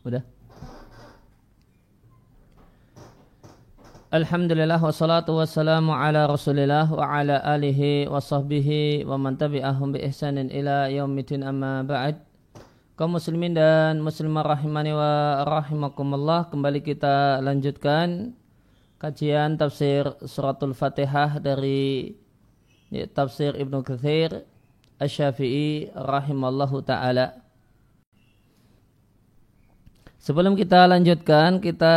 Udah? Alhamdulillah wassalatu wassalamu ala rasulillah wa ala alihi wa sahbihi wa man tabi'ahum bi ihsanin ila yaumidin amma ba'd kaum muslimin dan muslimah rahimani wa rahimakumullah kembali kita lanjutkan kajian tafsir suratul fatihah dari tafsir Ibnu Kathir Asy-Syafi'i rahimallahu taala Sebelum kita lanjutkan kita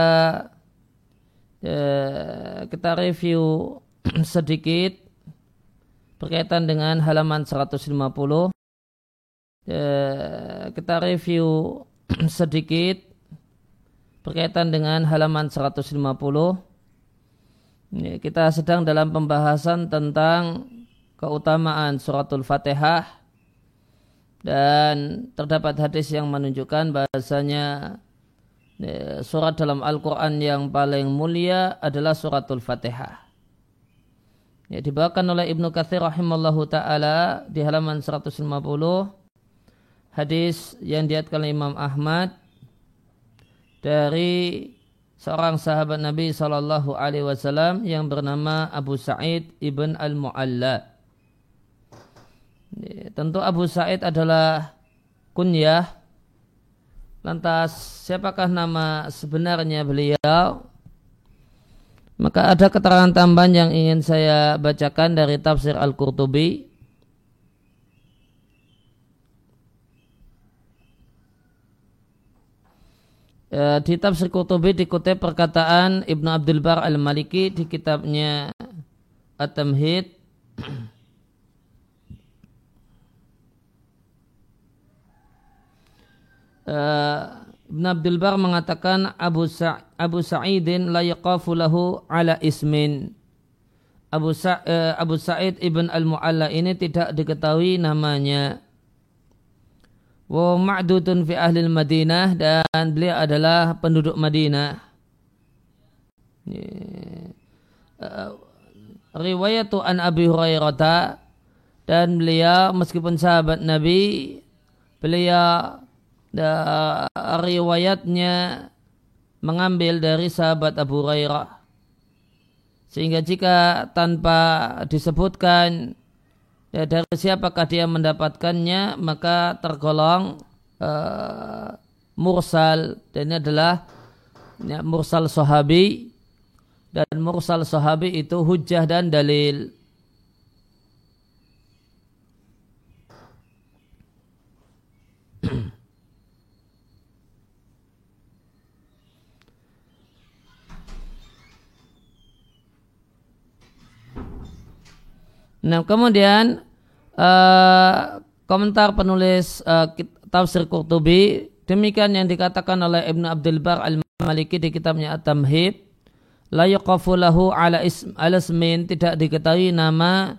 Eh, kita review sedikit berkaitan dengan halaman 150. Eh, kita review sedikit berkaitan dengan halaman 150. Kita sedang dalam pembahasan tentang keutamaan suratul Fatihah dan terdapat hadis yang menunjukkan bahasanya Ya, surat dalam Al-Quran yang paling mulia adalah suratul Fatihah. Ya, dibawakan oleh Ibnu Katsir rahimallahu taala di halaman 150 hadis yang diatkan oleh Imam Ahmad dari seorang sahabat Nabi Shallallahu Alaihi Wasallam yang bernama Abu Sa'id ibn al Mualla. Ya, tentu Abu Sa'id adalah kunyah Lantas siapakah nama sebenarnya beliau? Maka ada keterangan tambahan yang ingin saya bacakan dari tafsir Al-Qurtubi. E, di tafsir Qurtubi dikutip perkataan Ibnu Abdul Bar Al-Maliki di kitabnya At-Tamhid uh, Ibn Abdul Bar mengatakan Abu, Sa Abu Sa'idin la yaqafu lahu ala ismin. Abu, Sa uh, Abu Sa'id ibn al-Mu'alla ini tidak diketahui namanya. Wa ma'dudun fi ahli Madinah dan beliau adalah penduduk Madinah. Uh, riwayatu an Abi Hurairah dan beliau meskipun sahabat Nabi beliau riwayatnya mengambil dari sahabat Abu Hurairah. Sehingga jika tanpa disebutkan ya, dari siapakah dia mendapatkannya maka tergolong uh, mursal dan ini adalah ya, mursal sahabi dan mursal sahabi itu hujah dan dalil. Nah kemudian uh, komentar penulis uh, tafsir Qurtubi demikian yang dikatakan oleh Ibnu Abdul Bar al-Maliki di kitabnya At-Tamhid la yuqafu lahu ala ism ala ismin tidak diketahui nama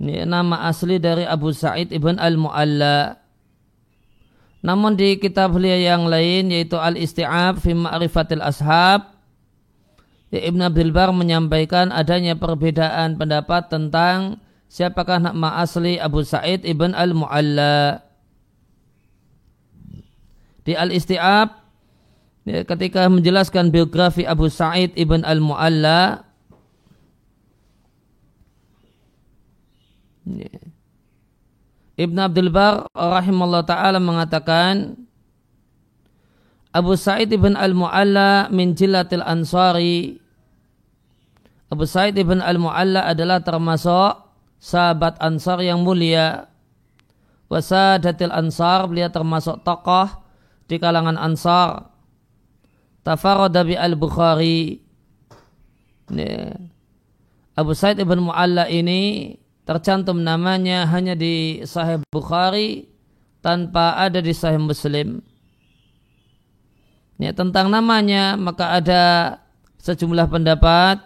nama asli dari Abu Sa'id ibn al-Mu'alla. Namun di kitab beliau yang lain yaitu Al-Isti'ab fi Ma'rifatil Ashab ya, Ibn Abdul Bar menyampaikan adanya perbedaan pendapat tentang siapakah nama asli Abu Sa'id ibn al-Mu'alla? Di Al-Isti'ab ketika menjelaskan biografi Abu Sa'id ibn al-Mu'alla ya, Ibn Abdul Bar rahimahullah ta'ala mengatakan Abu Sa'id ibn al-Mu'alla min jilatil ansari. Abu Sa'id ibn al-Mu'alla adalah termasuk sahabat Ansar yang mulia. Wasadatil Ansar, beliau termasuk tokoh di kalangan Ansar. Tafarada bi al-Bukhari. Abu Said ibn Mu'alla ini tercantum namanya hanya di Sahih Bukhari tanpa ada di Sahih Muslim. Ya, tentang namanya maka ada sejumlah pendapat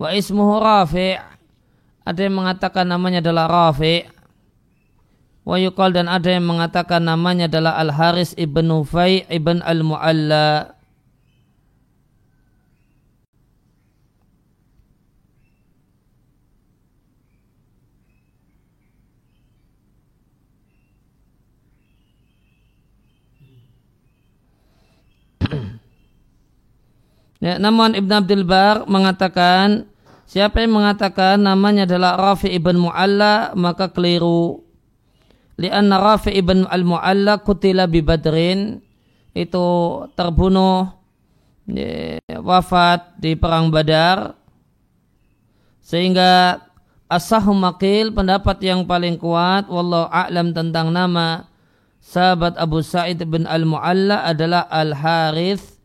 wa ismuhu Rafi' Ada yang mengatakan namanya adalah Rafi. Wa yuqal dan ada yang mengatakan namanya adalah Al-Haris ibn Nufai ibn Al-Mu'alla. Ya, namun Ibn Abdul Bar mengatakan siapa yang mengatakan namanya adalah Rafi ibn Mu'alla maka keliru. Lianna Rafi ibn al-Mu'alla kutila bi Badrin itu terbunuh ya, wafat di perang Badar sehingga asahu makil pendapat yang paling kuat wallahu a'lam tentang nama sahabat Abu Sa'id bin Al-Mu'alla adalah Al-Harith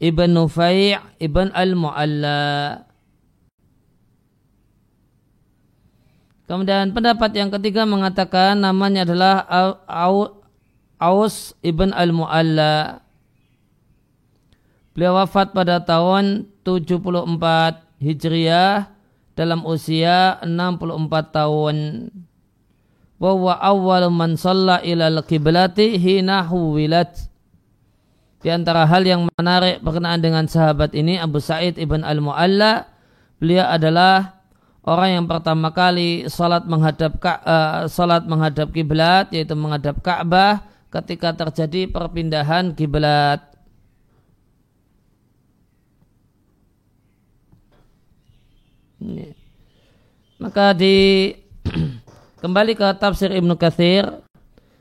Ibn Nufai' Ibn Al-Mu'alla. Kemudian pendapat yang ketiga mengatakan namanya adalah Aus Ibn Al-Mu'alla. Beliau wafat pada tahun 74 Hijriah dalam usia 64 tahun. Wa awal man shalla ila al-qiblati hina huwilat di antara hal yang menarik berkenaan dengan sahabat ini Abu Sa'id ibn al-Mu'alla beliau adalah orang yang pertama kali salat menghadap uh, salat menghadap kiblat yaitu menghadap Ka'bah ketika terjadi perpindahan kiblat. Maka di kembali ke tafsir Ibnu Katsir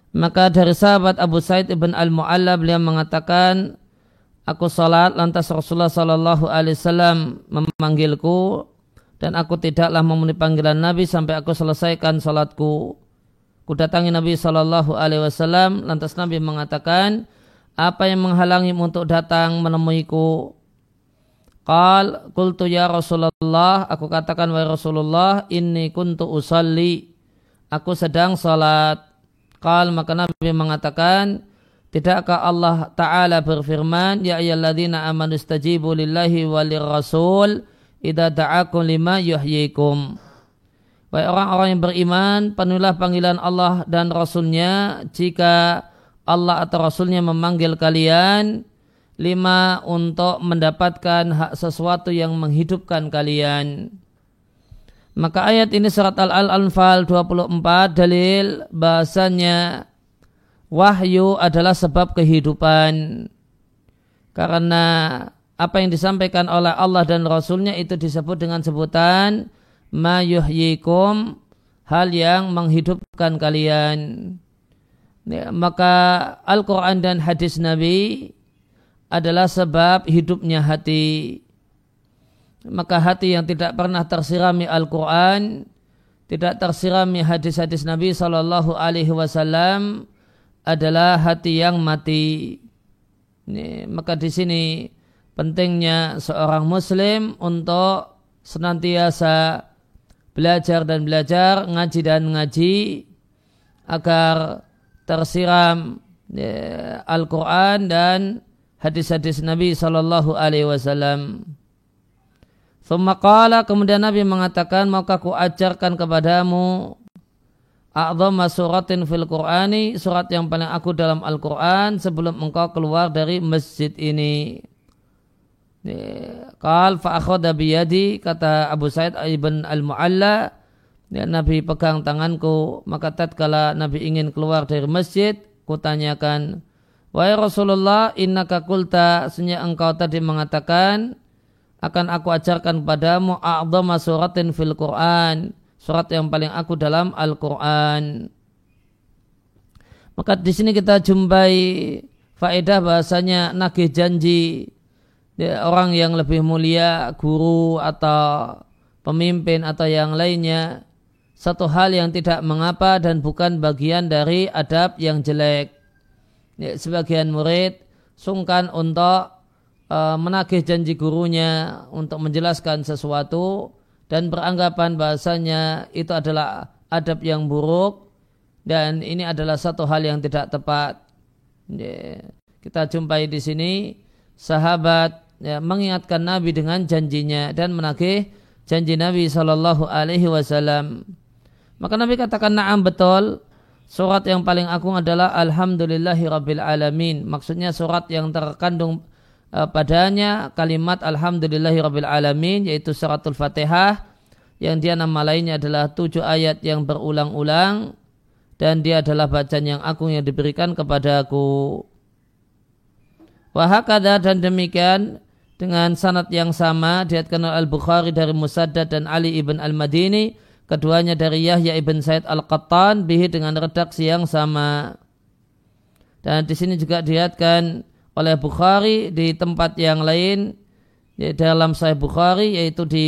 maka dari sahabat Abu Said ibn al-Mu'alla beliau mengatakan, aku salat lantas Rasulullah Sallallahu Alaihi Wasallam memanggilku dan aku tidaklah memenuhi panggilan Nabi sampai aku selesaikan salatku. Ku datangi Nabi Sallallahu Alaihi Wasallam lantas Nabi mengatakan, apa yang menghalangi untuk datang menemuiku? Qal qultu ya Rasulullah, aku katakan wahai Rasulullah, inni kuntu usalli. Aku sedang salat. Qal maka Nabi mengatakan Tidakkah Allah Ta'ala berfirman Ya ayyalladzina amanu stajibu lillahi walir rasul Ida da'akum lima yuhyikum. Baik orang-orang yang beriman Penuhilah panggilan Allah dan Rasulnya. Jika Allah atau Rasulnya memanggil kalian Lima untuk mendapatkan hak sesuatu yang menghidupkan kalian. Maka ayat ini surat Al-Anfal 24 dalil bahasanya wahyu adalah sebab kehidupan. Karena apa yang disampaikan oleh Allah dan Rasulnya itu disebut dengan sebutan ma yuhyikum hal yang menghidupkan kalian. Ya, maka Al-Quran dan hadis Nabi adalah sebab hidupnya hati maka hati yang tidak pernah tersirami Al-Quran, tidak tersirami hadis-hadis Nabi Sallallahu Alaihi Wasallam adalah hati yang mati. Ini, maka di sini pentingnya seorang Muslim untuk senantiasa belajar dan belajar, ngaji dan ngaji agar tersiram ya, Al-Quran dan hadis-hadis Nabi Sallallahu Alaihi Wasallam. Thumma kemudian Nabi mengatakan maka ku ajarkan kepadamu a'dhamma suratin fil Qur'ani surat yang paling aku dalam Al-Qur'an sebelum engkau keluar dari masjid ini. Qal fa akhadha biyadi kata Abu Said ibn Al-Mu'alla. Ya, Nabi pegang tanganku maka tatkala Nabi ingin keluar dari masjid kutanyakan Wahai Rasulullah innaka kulta senya engkau tadi mengatakan akan aku ajarkan padamu a'dhama suratin fil Quran surat yang paling aku dalam Al-Quran. Maka di sini kita jumpai faedah bahasanya nagih janji orang yang lebih mulia guru atau pemimpin atau yang lainnya satu hal yang tidak mengapa dan bukan bagian dari adab yang jelek ya, sebagian murid sungkan untuk uh, menagih janji gurunya untuk menjelaskan sesuatu dan beranggapan bahasanya itu adalah adab yang buruk dan ini adalah satu hal yang tidak tepat. Yeah. Kita jumpai di sini sahabat ya, mengingatkan Nabi dengan janjinya dan menagih janji Nabi Shallallahu Alaihi Wasallam. Maka Nabi katakan naam betul. Surat yang paling agung adalah Alhamdulillahi Rabbil Alamin. Maksudnya surat yang terkandung uh, padanya kalimat Alhamdulillahi Rabbil Alamin yaitu suratul Fatihah yang dia nama lainnya adalah tujuh ayat yang berulang-ulang dan dia adalah bacaan yang agung yang diberikan kepadaku. Wahakada dan demikian dengan sanad yang sama diatkan oleh Al-Bukhari dari Musaddad dan Ali ibn Al-Madini. Keduanya dari Yahya ibn Said Al-Qattan bihi dengan redaksi yang sama. Dan di sini juga diatkan oleh Bukhari di tempat yang lain di dalam Sahih Bukhari yaitu di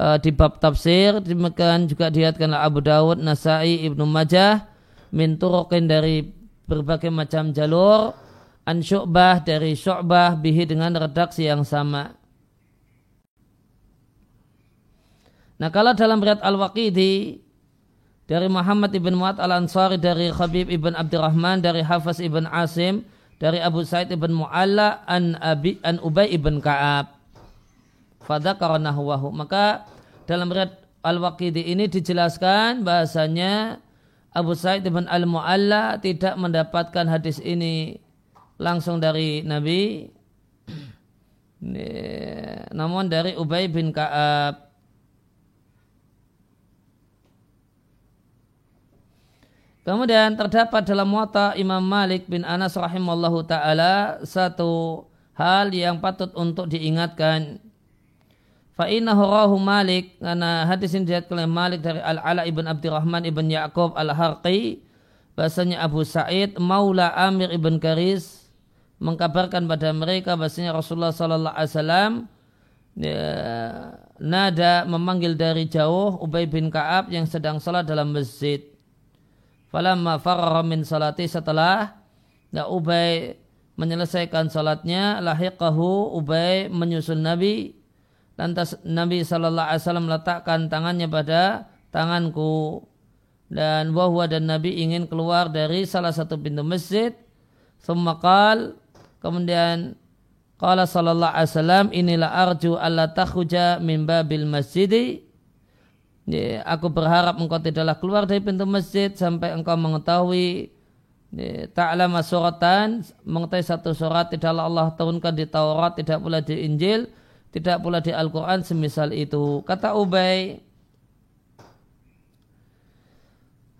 uh, di bab tafsir. Demikian juga oleh Abu Dawud Nasai Ibnu Majah min turuqin dari berbagai macam jalur an syu'bah dari syu'bah bihi dengan redaksi yang sama. Nah kalau dalam riat Al-Waqidi dari Muhammad ibn Mu'ad al-Ansari dari Khabib ibn Abdurrahman dari Hafiz ibn Asim dari Abu Said ibn Mu'alla an Abi an Ubay ibn Ka'ab. Fadzakara nahwahu. Maka dalam riat Al-Waqidi ini dijelaskan bahasanya Abu Said ibn Al-Mu'alla tidak mendapatkan hadis ini langsung dari Nabi namun dari Ubay bin Ka'ab Kemudian terdapat dalam muata Imam Malik bin Anas rahimallahu taala satu hal yang patut untuk diingatkan. Fa rahu Malik karena hadis ini diriwayatkan oleh Malik dari Al Ala ibn Abdurrahman ibn Ya'qub Al Harqi bahasanya Abu Sa'id Maula Amir ibn Karis mengkabarkan pada mereka bahasanya Rasulullah Sallallahu Alaihi Wasallam ya, nada memanggil dari jauh Ubay bin Kaab yang sedang salat dalam masjid. Falamma farara min salati setelah ya, Ubay menyelesaikan salatnya lahiqahu Ubay menyusul Nabi lantas Nabi Sallallahu Alaihi Wasallam meletakkan tangannya pada tanganku dan bahwa dan Nabi ingin keluar dari salah satu pintu masjid. Semakal Kemudian Qala sallallahu alaihi wasallam inilah arju alla takhuja min babil masjid. Ya, aku berharap engkau tidaklah keluar dari pintu masjid sampai engkau mengetahui ya, ta'lama suratan mengetahui satu surat tidaklah Allah turunkan di Taurat tidak pula di Injil tidak pula di Al-Quran semisal itu kata Ubay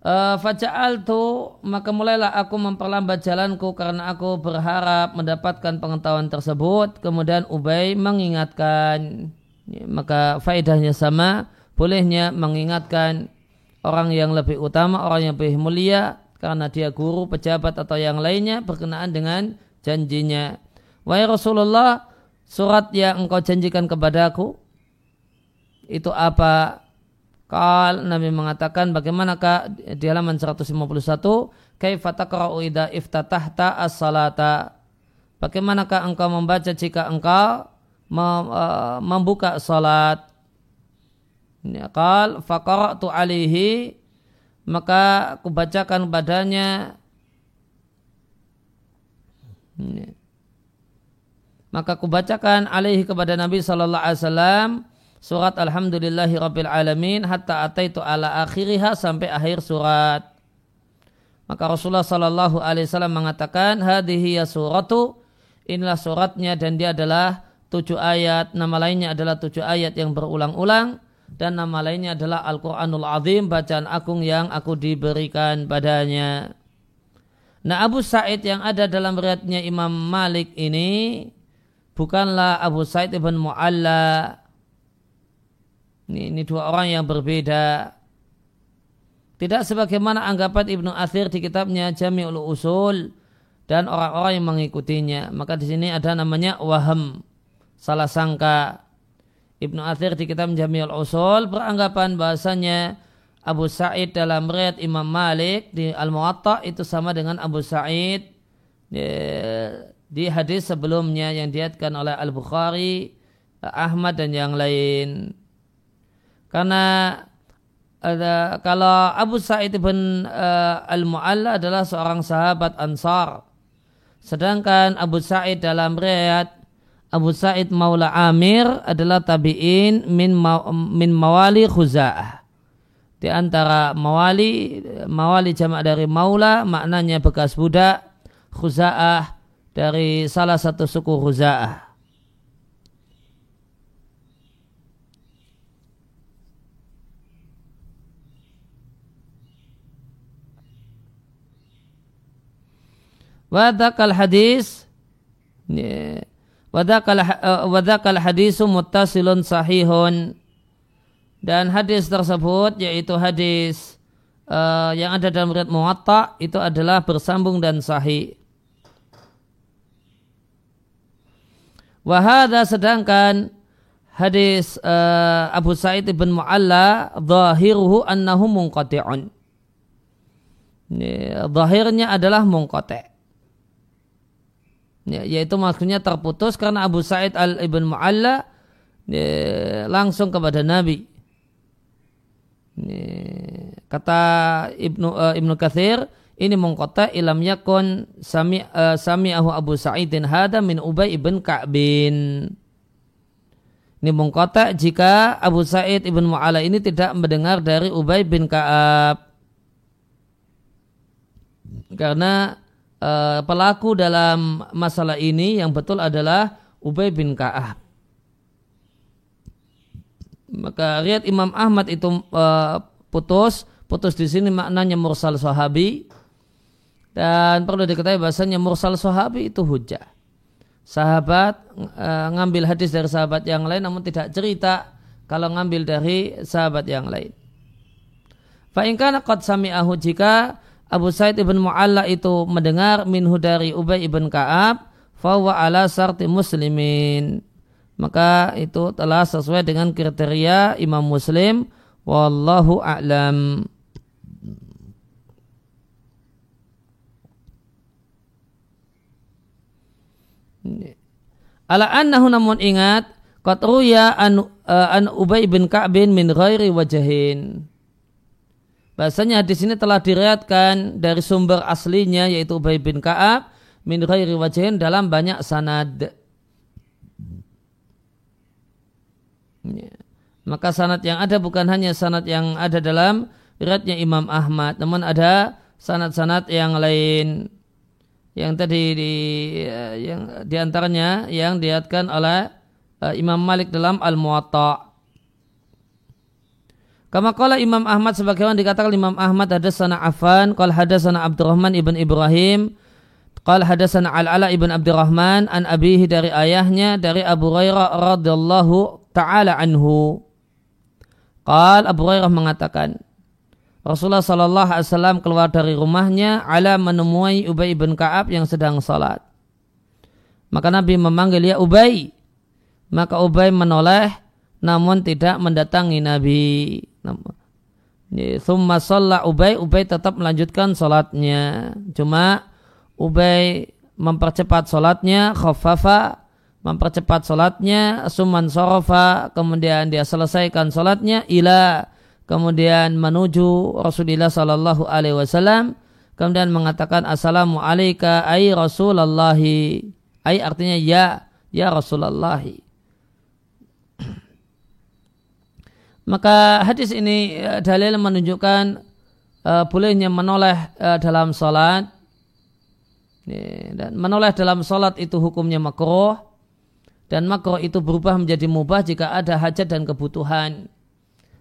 Uh, Faja'al tu maka mulailah aku memperlambat jalanku karena aku berharap mendapatkan pengetahuan tersebut. Kemudian Ubay mengingatkan, ya, maka faedahnya sama, bolehnya mengingatkan orang yang lebih utama, orang yang lebih mulia karena dia guru, pejabat atau yang lainnya berkenaan dengan janjinya. Wahai Rasulullah, surat yang engkau janjikan kepadaku itu apa? Kal Nabi mengatakan bagaimanakah di halaman 151 kaifa taqra'u idza iftatahta as-salata? Bagaimanakah engkau membaca jika engkau uh, membuka salat? Ya, Kal faqara'tu alihi maka aku bacakan padanya. Ya. maka aku bacakan alaihi kepada Nabi sallallahu alaihi wasallam surat Alhamdulillahi Rabbil Alamin hatta ataitu ala akhiriha sampai akhir surat. Maka Rasulullah Sallallahu Alaihi Wasallam mengatakan hadhihi ya suratu inilah suratnya dan dia adalah tujuh ayat. Nama lainnya adalah tujuh ayat yang berulang-ulang dan nama lainnya adalah Al-Quranul Azim bacaan agung yang aku diberikan padanya. Nah Abu Sa'id yang ada dalam riatnya Imam Malik ini bukanlah Abu Sa'id ibn Mu'alla ini, ini dua orang yang berbeda. Tidak sebagaimana anggapan Ibnu Athir di kitabnya Jami'ul Usul dan orang-orang yang mengikutinya. Maka di sini ada namanya waham, salah sangka. Ibnu Athir di kitab Jami'ul Usul beranggapan bahasanya Abu Sa'id dalam riat Imam Malik di Al-Muwatta itu sama dengan Abu Sa'id di, di hadis sebelumnya yang diatkan oleh Al-Bukhari, Ahmad dan yang lain. Karena ada, kalau Abu Sa'id bin uh, Al-Mu'alla adalah seorang sahabat Ansar. Sedangkan Abu Sa'id dalam riwayat Abu Sa'id Maula Amir adalah tabi'in min, ma, min mawali khuza'ah. Di antara mawali, mawali jamak dari maula maknanya bekas budak, khuza'ah dari salah satu suku khuza'ah. Wadakal hadis Wadakal hadisu muttasilun sahihun. Dan hadis tersebut yaitu hadis uh, yang ada dalam riwayat Muwatta itu adalah bersambung dan sahih. Wahada sedangkan hadis uh, Abu Sa'id ibn Mu'alla zahiruhu annahu munqati'un. Zahirnya adalah munqati'. Ya, yaitu maksudnya terputus karena Abu Sa'id al ibn Mu'alla ya, langsung kepada Nabi. Ya, kata Ibnu uh, Ibnu Kathir ini mengkota ilam yakun sami uh, sami'ahu Abu Sa'idin hada min Ubay ibn Ka'bin. Ini mengkota jika Abu Sa'id ibn Mu'ala ini tidak mendengar dari Ubay bin Ka'ab. Karena uh, pelaku dalam masalah ini yang betul adalah Ubay bin Ka'ab. Maka riat Imam Ahmad itu uh, putus, putus di sini maknanya mursal sahabi. Dan perlu diketahui bahasanya mursal sahabi itu hujah. Sahabat uh, ngambil hadis dari sahabat yang lain namun tidak cerita kalau ngambil dari sahabat yang lain. Fa'inkan qad sami'ahu jika Abu Said ibn Mu'alla itu mendengar minhu dari Ubay ibn Ka'ab fawa ala sarti muslimin. Maka itu telah sesuai dengan kriteria Imam Muslim. Wallahu a'lam. Ala annahu namun ingat qad ruya an, uh, an Ubay bin Ka'bin min ghairi wajahin Bahasanya hadis ini telah diriatkan dari sumber aslinya yaitu Ubay bin Ka'ab min ghairi wajhin dalam banyak sanad. Maka sanad yang ada bukan hanya sanad yang ada dalam riatnya Imam Ahmad, namun ada sanad-sanad yang lain yang tadi di yang di antaranya yang diriatkan oleh uh, Imam Malik dalam Al-Muwatta. Kama kala Imam Ahmad sebagaimana dikatakan Imam Ahmad ada sana Affan, qala hadasana Abdurrahman ibn Ibrahim, qala hadasana Al-Ala ibn Abdurrahman an abihi dari ayahnya dari Abu Hurairah radhiyallahu taala anhu. Qal Abu Hurairah mengatakan Rasulullah sallallahu alaihi wasallam keluar dari rumahnya ala menemui Ubay ibn Ka'ab yang sedang salat. Maka Nabi memanggil ya Ubay. Maka Ubay menoleh namun tidak mendatangi Nabi. Thumma sholla Ubay, Ubay tetap melanjutkan sholatnya. Cuma Ubay mempercepat sholatnya, khafafa, mempercepat sholatnya, suman sorofa, kemudian dia selesaikan sholatnya, ila, kemudian menuju Rasulullah Sallallahu Alaihi Wasallam, kemudian mengatakan Assalamu alayka ay Rasulallahi, ay artinya ya, ya Rasulallahi. Maka hadis ini uh, dalil menunjukkan uh, bolehnya menoleh uh, dalam sholat. Dan menoleh dalam sholat itu hukumnya makruh. Dan makruh itu berubah menjadi mubah jika ada hajat dan kebutuhan.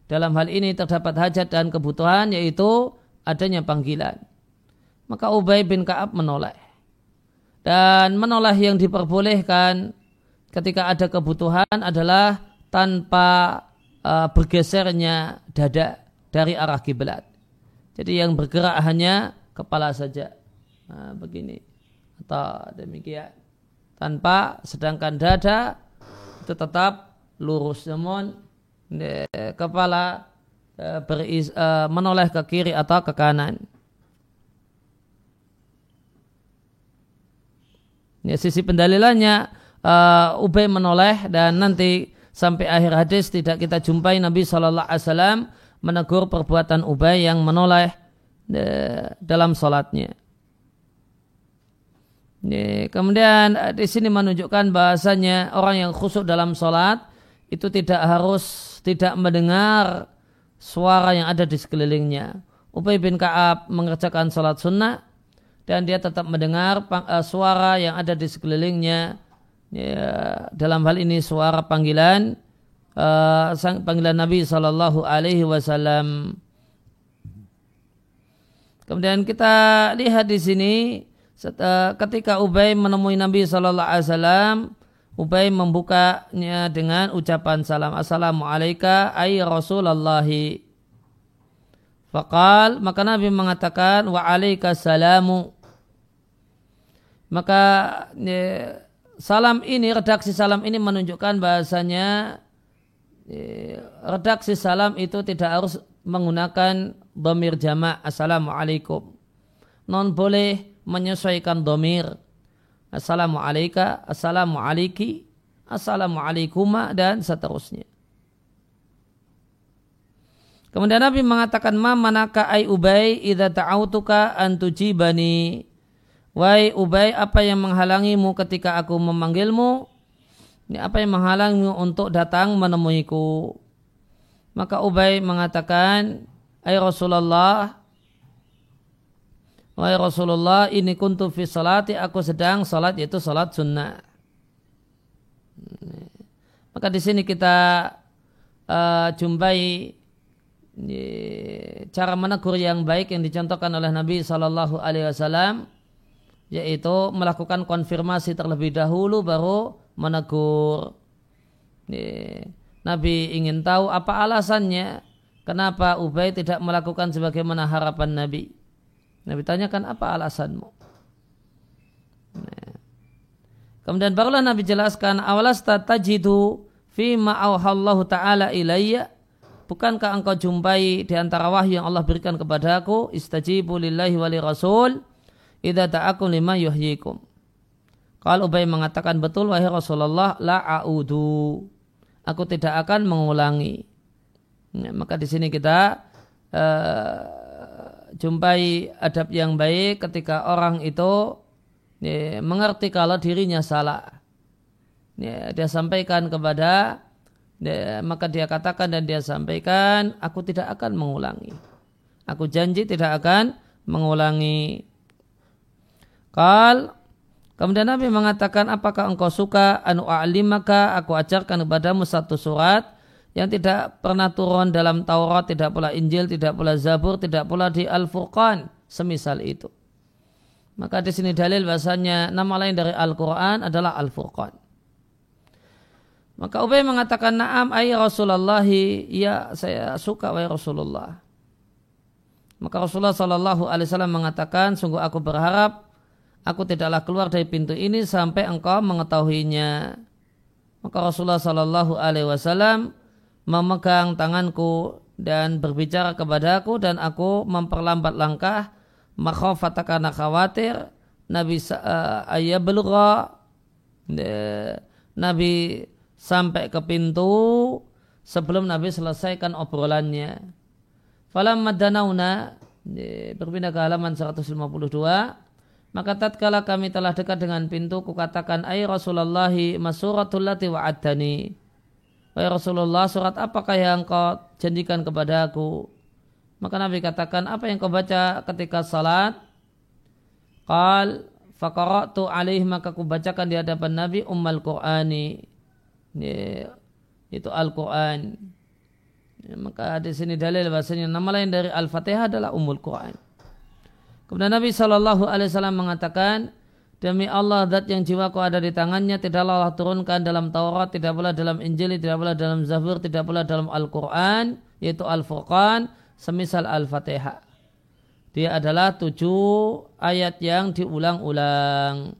Dalam hal ini terdapat hajat dan kebutuhan yaitu adanya panggilan. Maka Ubay bin Ka'ab menoleh. Dan menoleh yang diperbolehkan ketika ada kebutuhan adalah tanpa uh, bergesernya dada dari arah kiblat. Jadi yang bergerak hanya kepala saja. Nah, begini atau demikian. Tanpa sedangkan dada itu tetap lurus namun kepala uh, beris, uh, menoleh ke kiri atau ke kanan. Ya, sisi pendalilannya Ubay menoleh dan nanti sampai akhir hadis tidak kita jumpai Nabi Shallallahu Alaihi Wasallam menegur perbuatan Ubay yang menoleh dalam sholatnya. Kemudian eh, di sini menunjukkan bahasanya orang yang khusyuk dalam sholat itu tidak harus tidak mendengar suara yang ada di sekelilingnya. Ubay bin Kaab mengerjakan sholat sunnah dan dia tetap mendengar eh, suara yang ada di sekelilingnya ya, dalam hal ini suara panggilan uh, sang panggilan Nabi Shallallahu Alaihi Wasallam. Kemudian kita lihat di sini ketika Ubay menemui Nabi Shallallahu Alaihi Wasallam, Ubay membukanya dengan ucapan salam Assalamualaikum ay Rasulullahi Fakal maka Nabi mengatakan wa salamu maka ya, salam ini redaksi salam ini menunjukkan bahasanya ya, redaksi salam itu tidak harus menggunakan domir jama' assalamualaikum non boleh menyesuaikan domir assalamualaikum assalamualaikum assalamualaikuma dan seterusnya Kemudian Nabi mengatakan ma manaka ai Ubay idza ta'autuka an tujibani. Wahai Ubay, apa yang menghalangimu ketika aku memanggilmu? Ini apa yang menghalangimu untuk datang menemuiku? Maka Ubay mengatakan, Ay Rasulullah, Wahai Rasulullah, ini kuntu fi salati, aku sedang salat yaitu salat sunnah. Maka di sini kita uh, jumpai cara menegur yang baik yang dicontohkan oleh Nabi Shallallahu Alaihi Wasallam yaitu melakukan konfirmasi terlebih dahulu baru menegur. Nabi ingin tahu apa alasannya kenapa Ubay tidak melakukan sebagaimana harapan Nabi. Nabi tanyakan apa alasanmu? Kemudian barulah Nabi jelaskan awalas tajidu fi ma'auhallahu ta'ala ilayya Bukankah engkau jumpai di antara wahyu yang Allah berikan kepada aku istajibu lillahi wali rasul idza ta'akum lima yuhyikum. Kalau Ubay mengatakan betul wahai Rasulullah la a'udu. Aku tidak akan mengulangi. Ya, maka di sini kita uh, jumpai adab yang baik ketika orang itu ya, mengerti kalau dirinya salah. Ya, dia sampaikan kepada dia, maka dia katakan dan dia sampaikan, aku tidak akan mengulangi. Aku janji tidak akan mengulangi. Kal, kemudian Nabi mengatakan, apakah engkau suka anu maka aku ajarkan kepadamu satu surat yang tidak pernah turun dalam Taurat, tidak pula Injil, tidak pula Zabur, tidak pula di Al-Furqan, semisal itu. Maka di sini dalil bahasanya nama lain dari Al-Quran adalah Al-Furqan. Maka Ubay mengatakan naam ay Rasulullah ya saya suka wahai Rasulullah. Maka Rasulullah Shallallahu Alaihi Wasallam mengatakan sungguh aku berharap aku tidaklah keluar dari pintu ini sampai engkau mengetahuinya. Maka Rasulullah Shallallahu Alaihi Wasallam memegang tanganku dan berbicara kepadaku dan aku memperlambat langkah makhafatakana khawatir Nabi uh, ayah belura Nabi sampai ke pintu sebelum Nabi selesaikan obrolannya. Falam madanauna berpindah ke halaman 152 maka tatkala kami telah dekat dengan pintu kukatakan ay Rasulullah masuratul lati wa'adani Wahai Rasulullah surat apakah yang kau janjikan kepada aku maka Nabi katakan apa yang kau baca ketika salat Qal faqara'tu alaih maka ku bacakan di hadapan Nabi ummal Qur'ani itu Al-Quran. Maka di sini dalil bahasanya nama lain dari Al-Fatihah adalah Ummul Quran. Kemudian Nabi Shallallahu Alaihi Wasallam mengatakan, demi Allah zat yang jiwaku ada di tangannya tidaklah Allah turunkan dalam Taurat, tidak pula dalam Injil, tidak pula dalam Zabur, tidak pula dalam Al-Quran, yaitu Al-Furqan, semisal Al-Fatihah. Dia adalah tujuh ayat yang diulang-ulang.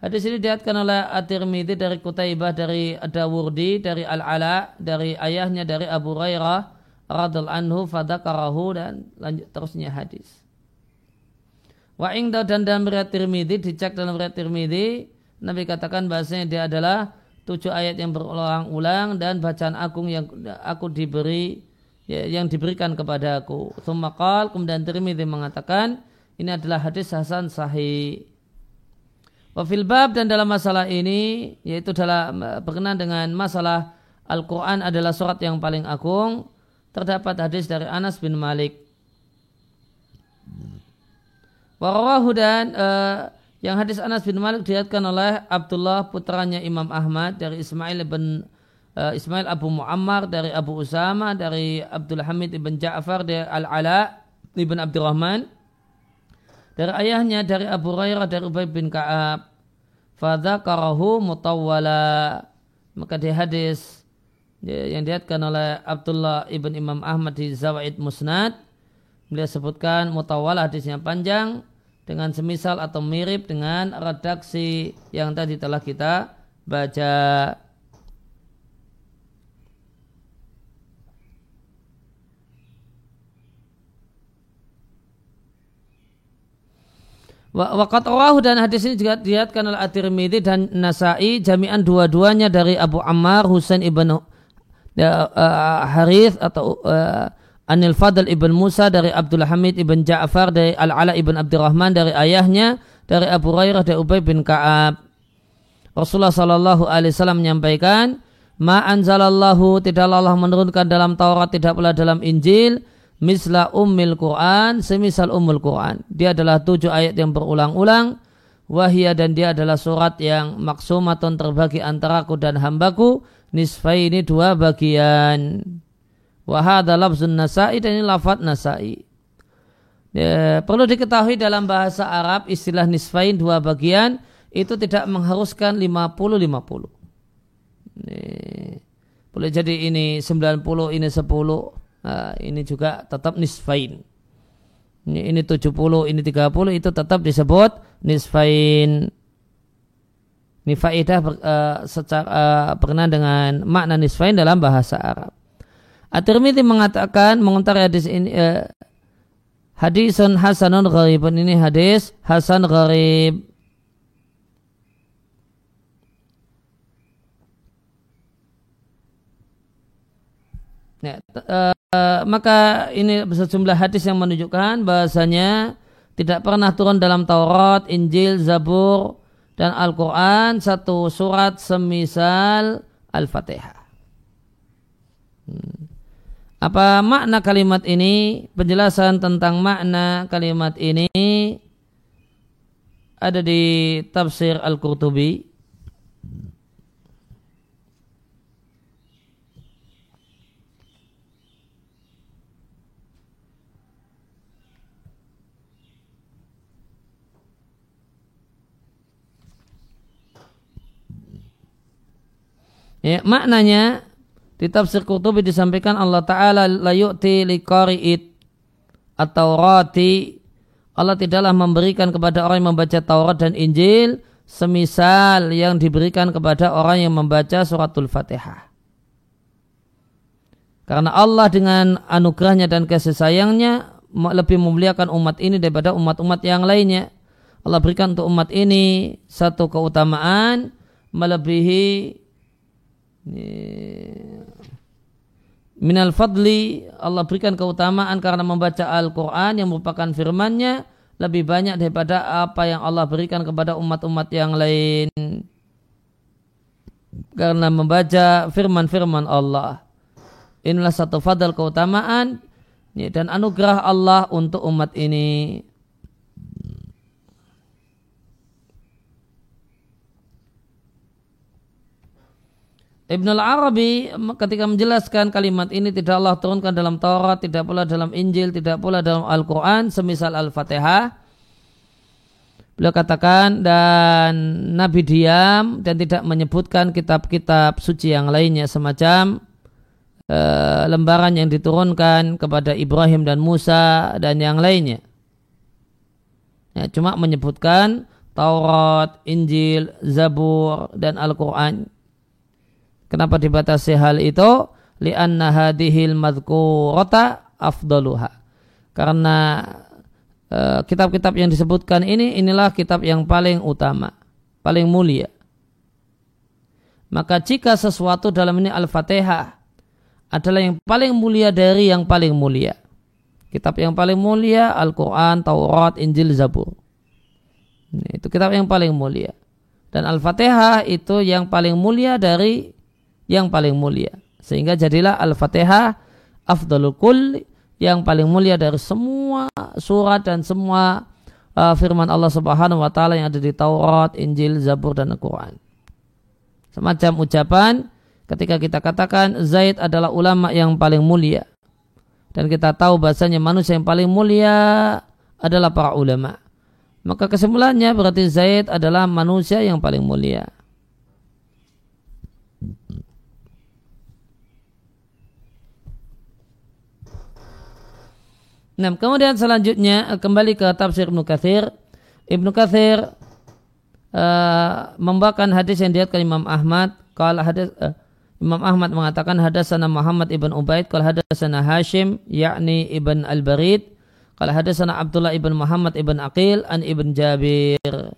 Hadis ini diatkan oleh At-Tirmidzi dari Kutaibah dari Ad-Dawurdi dari Al-Ala dari ayahnya dari Abu Hurairah radhiallahu anhu fadakarahu dan lanjut terusnya hadis. Wa ingda dan dalam riwayat Tirmidzi dicek dalam riwayat Tirmidzi Nabi katakan bahasanya dia adalah tujuh ayat yang berulang-ulang dan bacaan agung yang aku diberi ya, yang diberikan kepada aku. Sumakal kemudian Tirmidzi mengatakan ini adalah hadis hasan sahih. Wafil bab dan dalam masalah ini yaitu dalam berkenan dengan masalah Al-Quran adalah surat yang paling agung terdapat hadis dari Anas bin Malik. Warawahu dan uh, yang hadis Anas bin Malik dilihatkan oleh Abdullah putranya Imam Ahmad dari Ismail bin uh, Ismail Abu Muammar dari Abu Usama dari Abdul Hamid ibn Ja'far dari Al-Ala ibn Abdurrahman. Dari ayahnya dari Abu Hurairah dari Ubay bin Ka'ab. fadzakarahu mutawwala. Maka di hadis yang diatkan oleh Abdullah ibn Imam Ahmad di Zawaid Musnad beliau sebutkan mutawwala hadisnya panjang dengan semisal atau mirip dengan redaksi yang tadi telah kita baca. Waqat rawahu dan hadis ini juga dilihatkan oleh At-Tirmidzi dan Nasai jami'an dua-duanya dari Abu Ammar Husain ibn uh, uh, Harith atau uh, Anil Fadl ibn Musa dari Abdul Hamid ibn Ja'far dari Al-Ala ibn Abdurrahman dari ayahnya dari Abu Hurairah dari Ubay bin Ka'ab. Rasulullah sallallahu alaihi wasallam menyampaikan, "Ma anzalallahu tidaklah Allah menurunkan dalam Taurat tidak pula dalam Injil misla ummil Quran semisal ummul Quran. Dia adalah tujuh ayat yang berulang-ulang. Wahia dan dia adalah surat yang maksumatun terbagi antara aku dan hambaku. Nisfai ini dua bagian. Wahada lafzun nasai dan ini lafad nasai. Ya, perlu diketahui dalam bahasa Arab istilah nisfain dua bagian itu tidak mengharuskan 50-50. Boleh jadi ini 90, ini 10 Nah, ini juga tetap nisfain. Ini, ini 70, ini 30 itu tetap disebut nisfain. Ini faedah uh, secara uh, berkenaan dengan makna nisfain dalam bahasa Arab. At-Tirmidzi mengatakan mengontari hadis ini uh, hadisun hasanun gharibun ini hadis hasan gharib Ya, uh, maka ini sejumlah hadis yang menunjukkan bahasanya tidak pernah turun dalam Taurat, Injil, Zabur, dan Al-Quran satu surat semisal Al-Fatihah. Hmm. Apa makna kalimat ini? Penjelasan tentang makna kalimat ini ada di tafsir Al-Qurtubi. Ya, maknanya di tafsir Qurtubi disampaikan Allah Ta'ala la yu'ti liqari'it atau rati Allah tidaklah memberikan kepada orang yang membaca Taurat dan Injil semisal yang diberikan kepada orang yang membaca suratul Fatihah. Karena Allah dengan anugerahnya dan kasih sayangnya lebih memuliakan umat ini daripada umat-umat yang lainnya. Allah berikan untuk umat ini satu keutamaan melebihi Minal fadli Allah berikan keutamaan karena membaca Al-Quran yang merupakan firmannya lebih banyak daripada apa yang Allah berikan kepada umat-umat yang lain karena membaca firman-firman Allah. Inilah satu fadl keutamaan dan anugerah Allah untuk umat ini. Ibn al-Arabi ketika menjelaskan kalimat ini tidak Allah turunkan dalam Taurat, tidak pula dalam Injil, tidak pula dalam Al-Quran, semisal Al-Fatihah. Beliau katakan dan Nabi diam dan tidak menyebutkan kitab-kitab suci yang lainnya semacam uh, lembaran yang diturunkan kepada Ibrahim dan Musa dan yang lainnya. Ya, cuma menyebutkan Taurat, Injil, Zabur, dan Al-Quran Kenapa dibatasi hal itu? Lianna hadihil madhkurata afdaluha. Karena eh, kitab-kitab uh, yang disebutkan ini inilah kitab yang paling utama, paling mulia. Maka jika sesuatu dalam ini Al-Fatihah adalah yang paling mulia dari yang paling mulia. Kitab yang paling mulia Al-Quran, Taurat, Injil, Zabur. Ini, itu kitab yang paling mulia. Dan Al-Fatihah itu yang paling mulia dari yang paling mulia. Sehingga jadilah Al-Fatihah afdalul kul yang paling mulia dari semua surat dan semua uh, firman Allah Subhanahu wa taala yang ada di Taurat, Injil, Zabur dan Al-Qur'an. Semacam ucapan ketika kita katakan Zaid adalah ulama yang paling mulia. Dan kita tahu bahasanya manusia yang paling mulia adalah para ulama. Maka kesimpulannya berarti Zaid adalah manusia yang paling mulia. Nah, kemudian selanjutnya kembali ke tafsir Ibnu Katsir. Ibnu Katsir uh, membawakan hadis yang diriwayatkan Imam Ahmad. Kalau hadis uh, Imam Ahmad mengatakan hadasana Muhammad ibn Ubaid, kalau hadasana Hashim yakni ibn Al-Barid, kalau hadasana Abdullah ibn Muhammad ibn Aqil an ibn Jabir.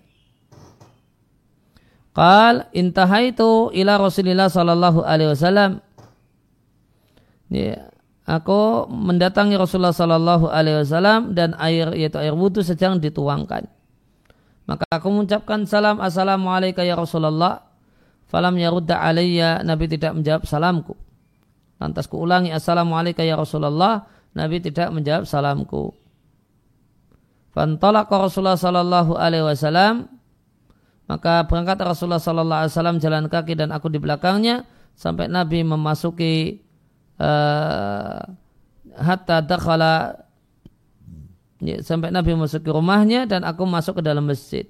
Qal intahaitu ila Rasulillah sallallahu alaihi wasallam. Ya, aku mendatangi Rasulullah sallallahu alaihi wasallam dan air yaitu air wudhu sedang dituangkan. Maka aku mengucapkan salam assalamualaikum ya Rasulullah. Falam yarudda alayya Nabi tidak menjawab salamku. Lantas ku ulangi assalamualaikum ya Rasulullah. Nabi tidak menjawab salamku. Fantalaqa Rasulullah sallallahu alaihi wasallam maka berangkat Rasulullah sallallahu alaihi wasallam jalan kaki dan aku di belakangnya sampai Nabi memasuki uh, hatta dakhala ya, sampai Nabi masuk ke rumahnya dan aku masuk ke dalam masjid.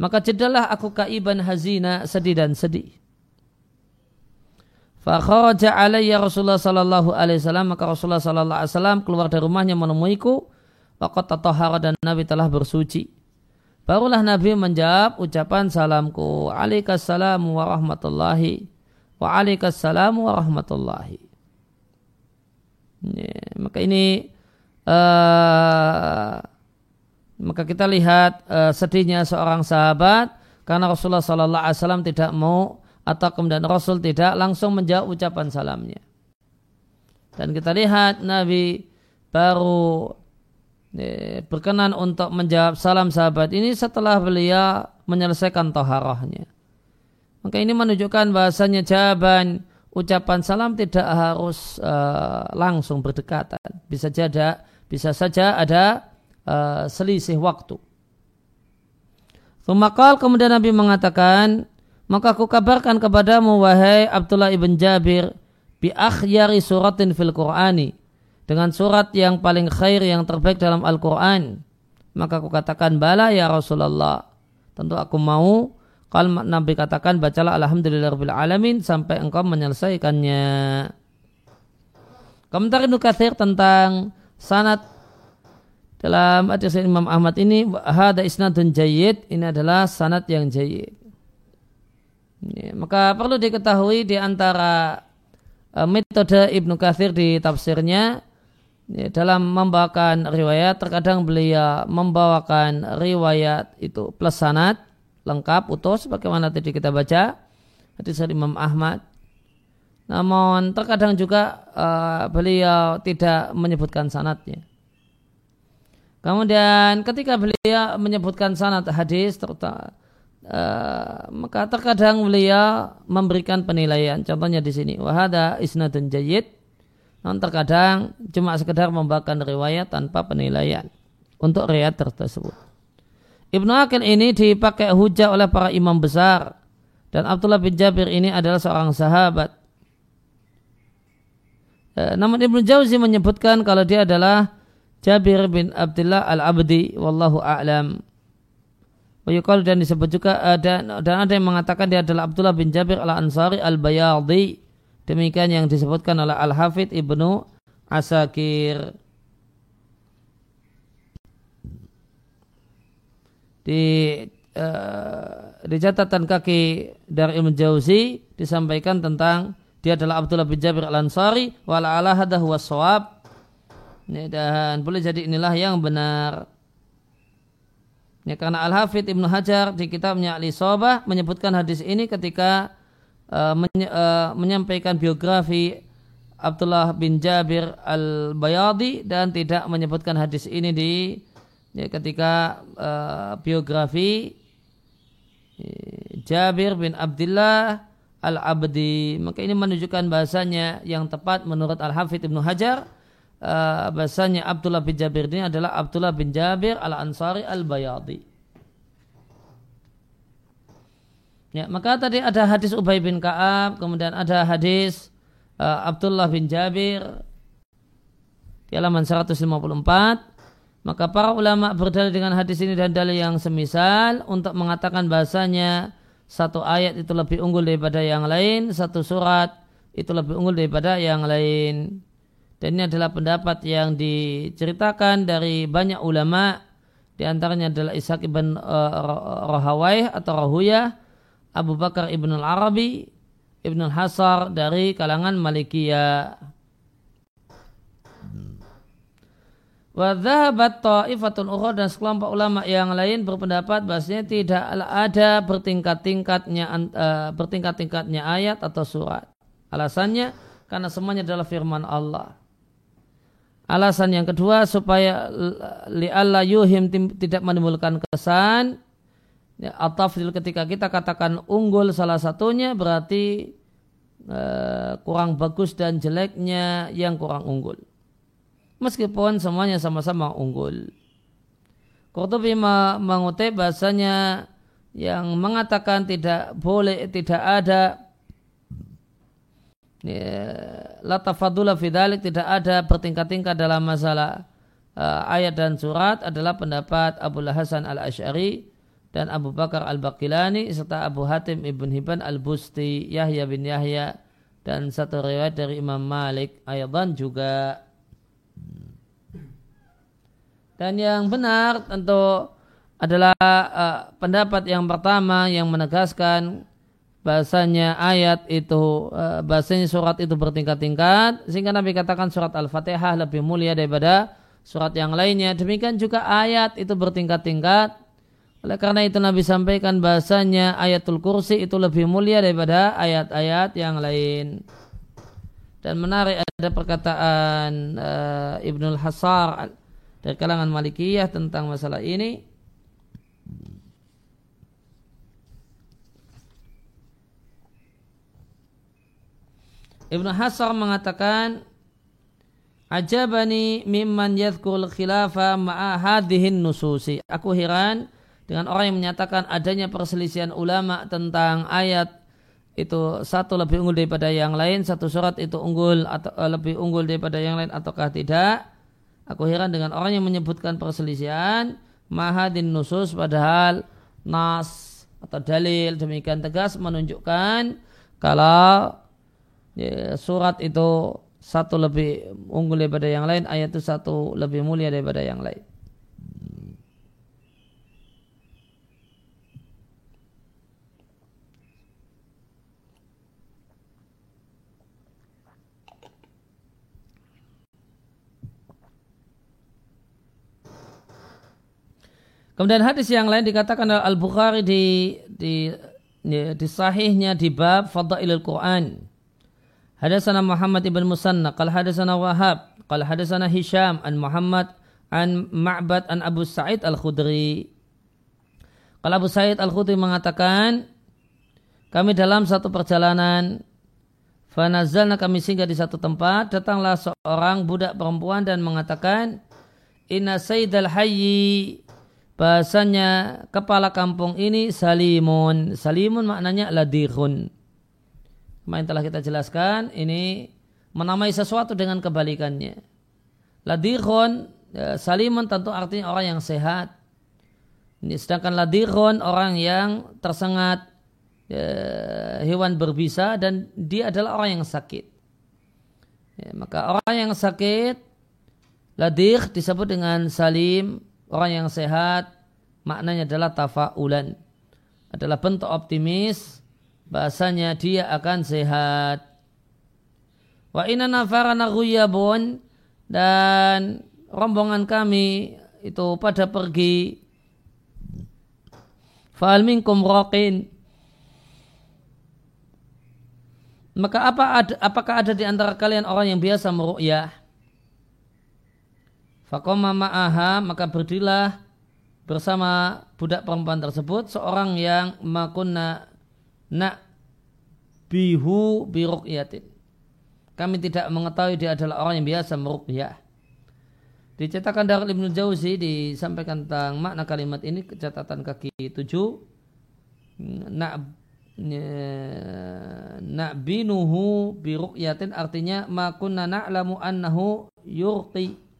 Maka jedalah aku kaiban hazina sedih dan sedih. Fakharaja alayya Rasulullah sallallahu alaihi wasallam maka Rasulullah sallallahu alaihi wasallam keluar dari rumahnya menemuiku Waqat tatahara dan Nabi telah bersuci. Barulah Nabi menjawab ucapan salamku. Alaikassalamu warahmatullahi. Wa alaikassalamu warahmatullahi. Ya, maka ini uh, maka kita lihat uh, sedihnya seorang sahabat karena Rasulullah Sallallahu Alaihi Wasallam tidak mau atau kemudian Rasul tidak langsung menjawab ucapan salamnya. Dan kita lihat Nabi baru berkenan untuk menjawab salam sahabat ini setelah beliau menyelesaikan toharohnya. Maka ini menunjukkan bahasanya jawaban ucapan salam tidak harus uh, langsung berdekatan. Bisa saja bisa saja ada uh, selisih waktu. Sumakal kemudian Nabi mengatakan, maka aku kabarkan kepadamu wahai Abdullah ibn Jabir bi akhyari suratin fil Qur'ani dengan surat yang paling khair yang terbaik dalam Al-Quran. Maka aku katakan bala ya Rasulullah. Tentu aku mau. Kalau Nabi katakan bacalah Alhamdulillahirrahmanirrahim sampai engkau menyelesaikannya. Komentar Ibnu Katsir tentang sanat dalam hadis Imam Ahmad ini hada isnadun jayyid ini adalah sanat yang jayyid. Ya, maka perlu diketahui di antara uh, metode Ibnu Katsir di tafsirnya ya, dalam membawakan riwayat terkadang beliau membawakan riwayat itu plus sanad lengkap utuh sebagaimana tadi kita baca hadis dari Imam Ahmad namun terkadang juga uh, beliau tidak menyebutkan sanatnya kemudian ketika beliau menyebutkan sanat hadis terutama Uh, maka terkadang beliau memberikan penilaian. Contohnya di sini, wahada isnadun jayyid Non terkadang cuma sekedar membawakan riwayat tanpa penilaian untuk riwayat tersebut. Ibnu Akil ini dipakai hujah oleh para imam besar dan Abdullah bin Jabir ini adalah seorang sahabat. E, namun Ibnu Jauzi menyebutkan kalau dia adalah Jabir bin Abdullah al-Abdi wallahu a'lam. Dan disebut juga uh, dan, dan ada yang mengatakan dia adalah Abdullah bin Jabir al-Ansari al-Bayadi Demikian yang disebutkan oleh Al-Hafidh Ibnu Asakir. Di uh, di catatan kaki dari Ibn Jauzi disampaikan tentang dia adalah Abdullah bin Jabir al-Ansari wala ala hadah waswab dan boleh jadi inilah yang benar. Ya, karena Al-Hafidh Ibnu Hajar di kitabnya Al-Isobah menyebutkan hadis ini ketika uh, menye, uh, menyampaikan biografi Abdullah bin Jabir al-Bayadi dan tidak menyebutkan hadis ini di ya, ketika uh, biografi Jabir bin Abdullah al-Abdi. Maka ini menunjukkan bahasanya yang tepat menurut Al-Hafidh Ibnu Hajar. Uh, bahasanya Abdullah bin Jabir ini adalah Abdullah bin Jabir al-Ansari al-Bayadi. Ya, maka tadi ada hadis Ubay bin Ka'ab, kemudian ada hadis uh, Abdullah bin Jabir di halaman 154. Maka para ulama berdalil dengan hadis ini dan dalil yang semisal untuk mengatakan bahasanya satu ayat itu lebih unggul daripada yang lain, satu surat itu lebih unggul daripada yang lain. Dan ini adalah pendapat yang diceritakan dari banyak ulama di antaranya adalah Ishaq ibn uh, Rahawai atau Rahuyah, Abu Bakar ibn al-Arabi, ibn al-Hasar dari kalangan Malikiyah. Wa dhahabat ta'ifatun ukhra dan sekelompok ulama yang lain berpendapat bahasanya tidak ada bertingkat-tingkatnya uh, bertingkat-tingkatnya ayat atau surat. Alasannya karena semuanya adalah firman Allah. Alasan yang kedua supaya li'alla yuhim tidak menimbulkan kesan ya, atafil ketika kita katakan unggul salah satunya berarti uh, kurang bagus dan jeleknya yang kurang unggul meskipun semuanya sama-sama unggul. Qurtubi mengutip bahasanya yang mengatakan tidak boleh tidak ada ya, la tafadula fidalik tidak ada bertingkat-tingkat dalam masalah uh, ayat dan surat adalah pendapat Abu Hasan al-Ash'ari dan Abu Bakar al-Baqilani serta Abu Hatim ibn Hibban al-Busti Yahya bin Yahya dan satu riwayat dari Imam Malik ayat juga dan yang benar tentu adalah uh, pendapat yang pertama yang menegaskan bahasanya ayat itu uh, bahasanya surat itu bertingkat-tingkat sehingga Nabi katakan surat Al-Fatihah lebih mulia daripada surat yang lainnya. Demikian juga ayat itu bertingkat-tingkat. Oleh karena itu Nabi sampaikan bahasanya ayatul kursi itu lebih mulia daripada ayat-ayat yang lain. Dan menarik ada perkataan uh, Ibnul Hasar dari kalangan Malikiyah tentang masalah ini. Ibnu Hasar mengatakan Ajabani mimman yadhkul khilafa ma'a hadhihin nususi. Aku heran dengan orang yang menyatakan adanya perselisihan ulama tentang ayat itu satu lebih unggul daripada yang lain, satu surat itu unggul atau eh, lebih unggul daripada yang lain ataukah tidak. Aku heran dengan orang yang menyebutkan perselisihan mahadin nusus padahal nas atau dalil demikian tegas menunjukkan kalau ya, surat itu satu lebih unggul daripada yang lain, ayat itu satu lebih mulia daripada yang lain. Kemudian hadis yang lain dikatakan oleh Al Bukhari di di di, sahihnya di bab Fadailul Quran. Hadasana Muhammad ibn Musanna, qal hadasana Wahab, qal hadasana Hisham an Muhammad an Ma'bad an Abu Sa'id Al-Khudri. Kalau Abu Sa'id Al-Khudri mengatakan, kami dalam satu perjalanan, Fanazalna kami singgah di satu tempat, datanglah seorang budak perempuan dan mengatakan, Inna Sayyidal Hayyi bahasanya kepala kampung ini salimun. Salimun maknanya ladihun. Kemarin telah kita jelaskan ini menamai sesuatu dengan kebalikannya. Ladihun, ya, salimun tentu artinya orang yang sehat. Ini sedangkan ladihun orang yang tersengat ya, hewan berbisa dan dia adalah orang yang sakit. Ya, maka orang yang sakit ladih disebut dengan salim orang yang sehat maknanya adalah tafaulan. Adalah bentuk optimis bahasanya dia akan sehat. Wa inna nafarana ghuyabun dan rombongan kami itu pada pergi. Fa'al minkum raqin. Maka apa ada, apakah ada di antara kalian orang yang biasa meru'yah Fakoma ma'aha maka berdirilah bersama budak perempuan tersebut seorang yang makunna nak bihu birukyatin. Kami tidak mengetahui dia adalah orang yang biasa meruqyah. Dicetakkan dari Ibnu Jauzi disampaikan tentang makna kalimat ini catatan kaki tujuh. Nak nak binuhu birukyatin artinya makunna na'lamu annahu yurqi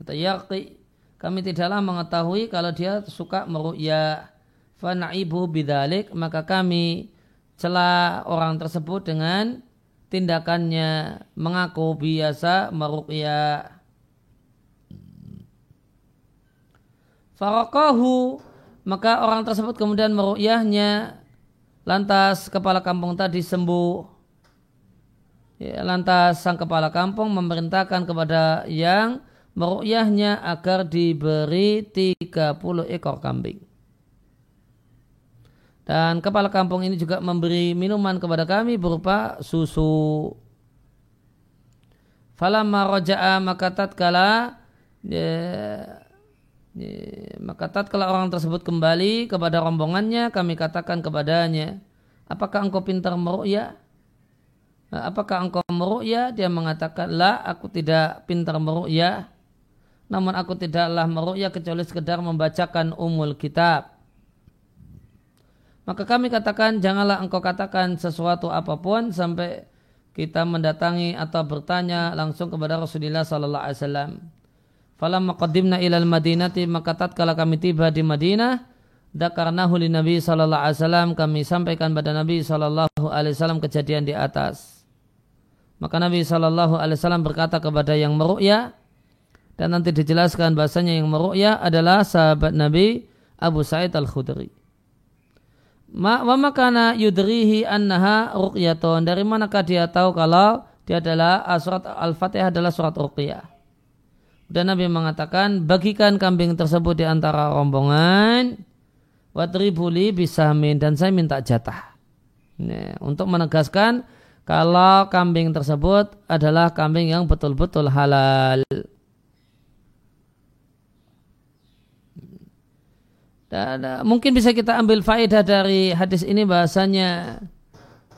Kata yaqi kami tidaklah mengetahui kalau dia suka meru'ya. Fanaibu bidalik maka kami celah orang tersebut dengan tindakannya mengaku biasa meru'ya. Farokahu maka orang tersebut kemudian meru'yahnya lantas kepala kampung tadi sembuh. Ya, lantas sang kepala kampung memerintahkan kepada yang meru'yahnya agar diberi 30 ekor kambing. Dan kepala kampung ini juga memberi minuman kepada kami berupa susu. Falamma roja'a maka tatkala ya, ya, maka tatkala orang tersebut kembali kepada rombongannya kami katakan kepadanya apakah engkau pintar meru'ya? Apakah engkau meru'ya? Dia mengatakan, la aku tidak pintar meru'ya namun aku tidaklah meru'ya kecuali sekedar membacakan umul kitab. Maka kami katakan janganlah engkau katakan sesuatu apa pun sampai kita mendatangi atau bertanya langsung kepada Rasulullah sallallahu alaihi wasallam. Falamma qaddimna ilal Madinati maka tatkala kami tiba di Madinah dakarnahu li Nabi sallallahu alaihi wasallam kami sampaikan pada Nabi sallallahu alaihi wasallam kejadian di atas. Maka Nabi sallallahu alaihi wasallam berkata kepada yang meru'ya, dan nanti dijelaskan bahasanya yang meru'ya adalah sahabat Nabi Abu Sa'id Al-Khudri. Ma wa makana yudrihi annaha ruqyatun. Dari manakah dia tahu kalau dia adalah ah, surat Al-Fatihah adalah surat ruqyah. Dan Nabi mengatakan bagikan kambing tersebut di antara rombongan watribuli bisamin dan saya minta jatah. Nah, untuk menegaskan kalau kambing tersebut adalah kambing yang betul-betul halal. Dan uh, mungkin bisa kita ambil faedah dari hadis ini bahasanya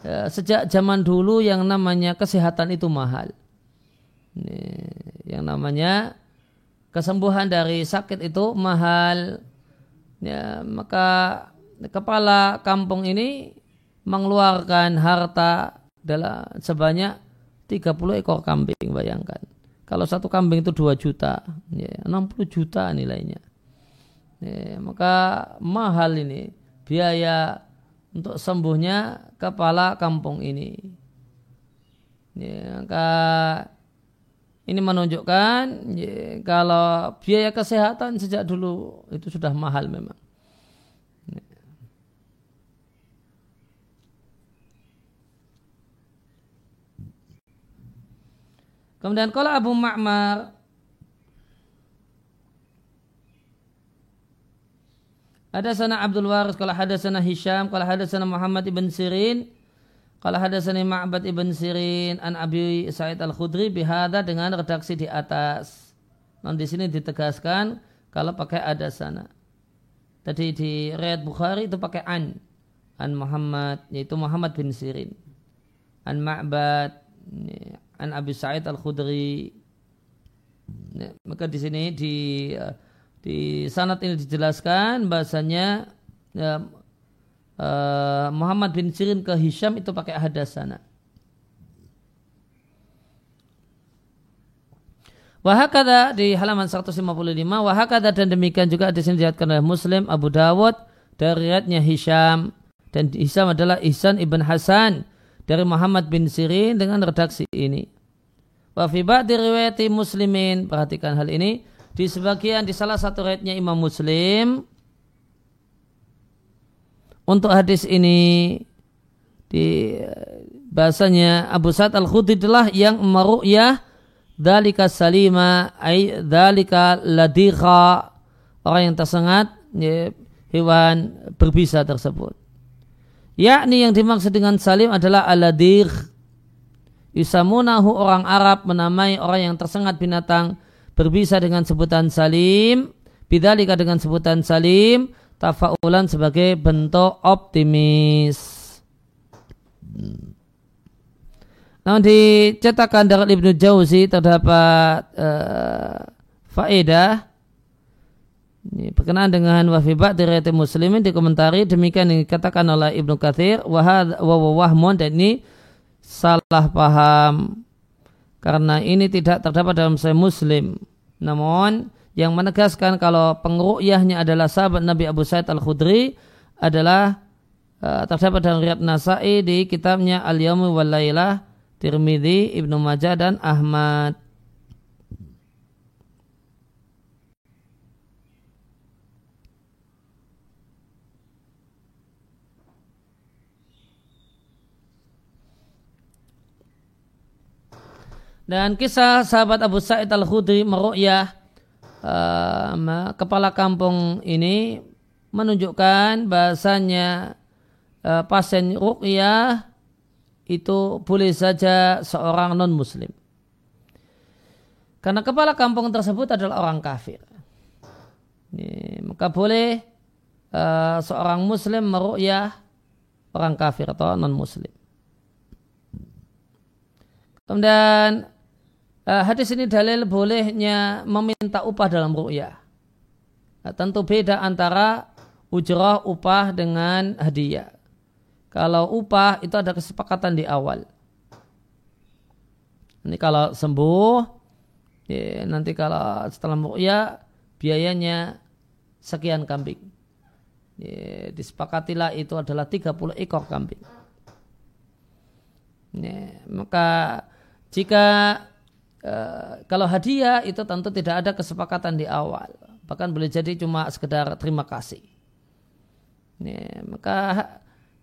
uh, sejak zaman dulu yang namanya kesehatan itu mahal. Ini, yang namanya kesembuhan dari sakit itu mahal. Ya, maka kepala kampung ini mengeluarkan harta dalam sebanyak 30 ekor kambing bayangkan. Kalau satu kambing itu 2 juta, ya, 60 juta nilainya. Ya, maka mahal ini biaya untuk sembuhnya kepala kampung ini. Ya, maka ini menunjukkan ya, kalau biaya kesehatan sejak dulu itu sudah mahal memang. Ya. Kemudian kalau Abu Ma'mar Ada sana Abdul Waris, kalau ada sana Hisham, kalau ada sana Muhammad ibn Sirin, kalau ada sana Ma'bad ibn Sirin, an Abi Sa'id al Khudri bihada dengan redaksi di atas. Nah di sini ditegaskan kalau pakai ada sana. Tadi di riwayat Bukhari itu pakai an, an Muhammad, yaitu Muhammad bin Sirin, an Ma'bad, an Abi Sa'id al Khudri. Ya, maka di sini di di sanat ini dijelaskan bahasanya ya, uh, Muhammad bin Sirin ke Hisham itu pakai hadasana. Wahakada di halaman 155 wahakada dan demikian juga di sini dilihatkan oleh Muslim Abu Dawud dari riwayatnya Hisham dan Hisham adalah Ihsan ibn Hasan dari Muhammad bin Sirin dengan redaksi ini. Wa fi ba'di riwayati muslimin perhatikan hal ini di sebagian di salah satu riwayatnya Imam Muslim. Untuk hadis ini di bahasanya Abu Sa'ad Al-Khudri adalah yang meru'yah dalika salima ay dalika ladikha orang yang tersengat ya, hewan berbisa tersebut. Yakni yang dimaksud dengan salim adalah aladir yusamunahu orang Arab menamai orang yang tersengat binatang berbisa dengan sebutan salim, bidalika dengan sebutan salim, tafaulan sebagai bentuk optimis. Namun di cetakan dari Ibnu Jauzi terdapat uh, faedah ini berkenaan dengan wafibat dari muslimin dikomentari demikian yang dikatakan oleh Ibnu Kathir wahad wa wahmun dan ini salah paham karena ini tidak terdapat dalam saya muslim Namun yang menegaskan kalau pengru'yahnya adalah sahabat Nabi Abu Sa'id Al-Khudri adalah uh, terdapat dalam riwayat Nasai di kitabnya Al-Yawmi wal Lailah, Tirmidzi, Ibnu Majah dan Ahmad. Dan kisah sahabat Abu Sa'id Al-Khudri meru'yah uh, kepala kampung ini menunjukkan bahasanya uh, pasien ru'yah itu boleh saja seorang non-muslim. Karena kepala kampung tersebut adalah orang kafir. Ini, maka boleh uh, seorang muslim meru'yah orang kafir atau non-muslim. Kemudian uh, hadis ini dalil bolehnya meminta upah dalam ru'yah. Nah, tentu beda antara ujrah upah dengan hadiah. Kalau upah itu ada kesepakatan di awal. Ini kalau sembuh, ya, nanti kalau setelah ru'yah biayanya sekian kambing. Ya, disepakatilah itu adalah 30 ekor kambing. Ya, maka jika Eh, kalau hadiah itu tentu tidak ada kesepakatan di awal. Bahkan boleh jadi cuma sekedar terima kasih. Ini, maka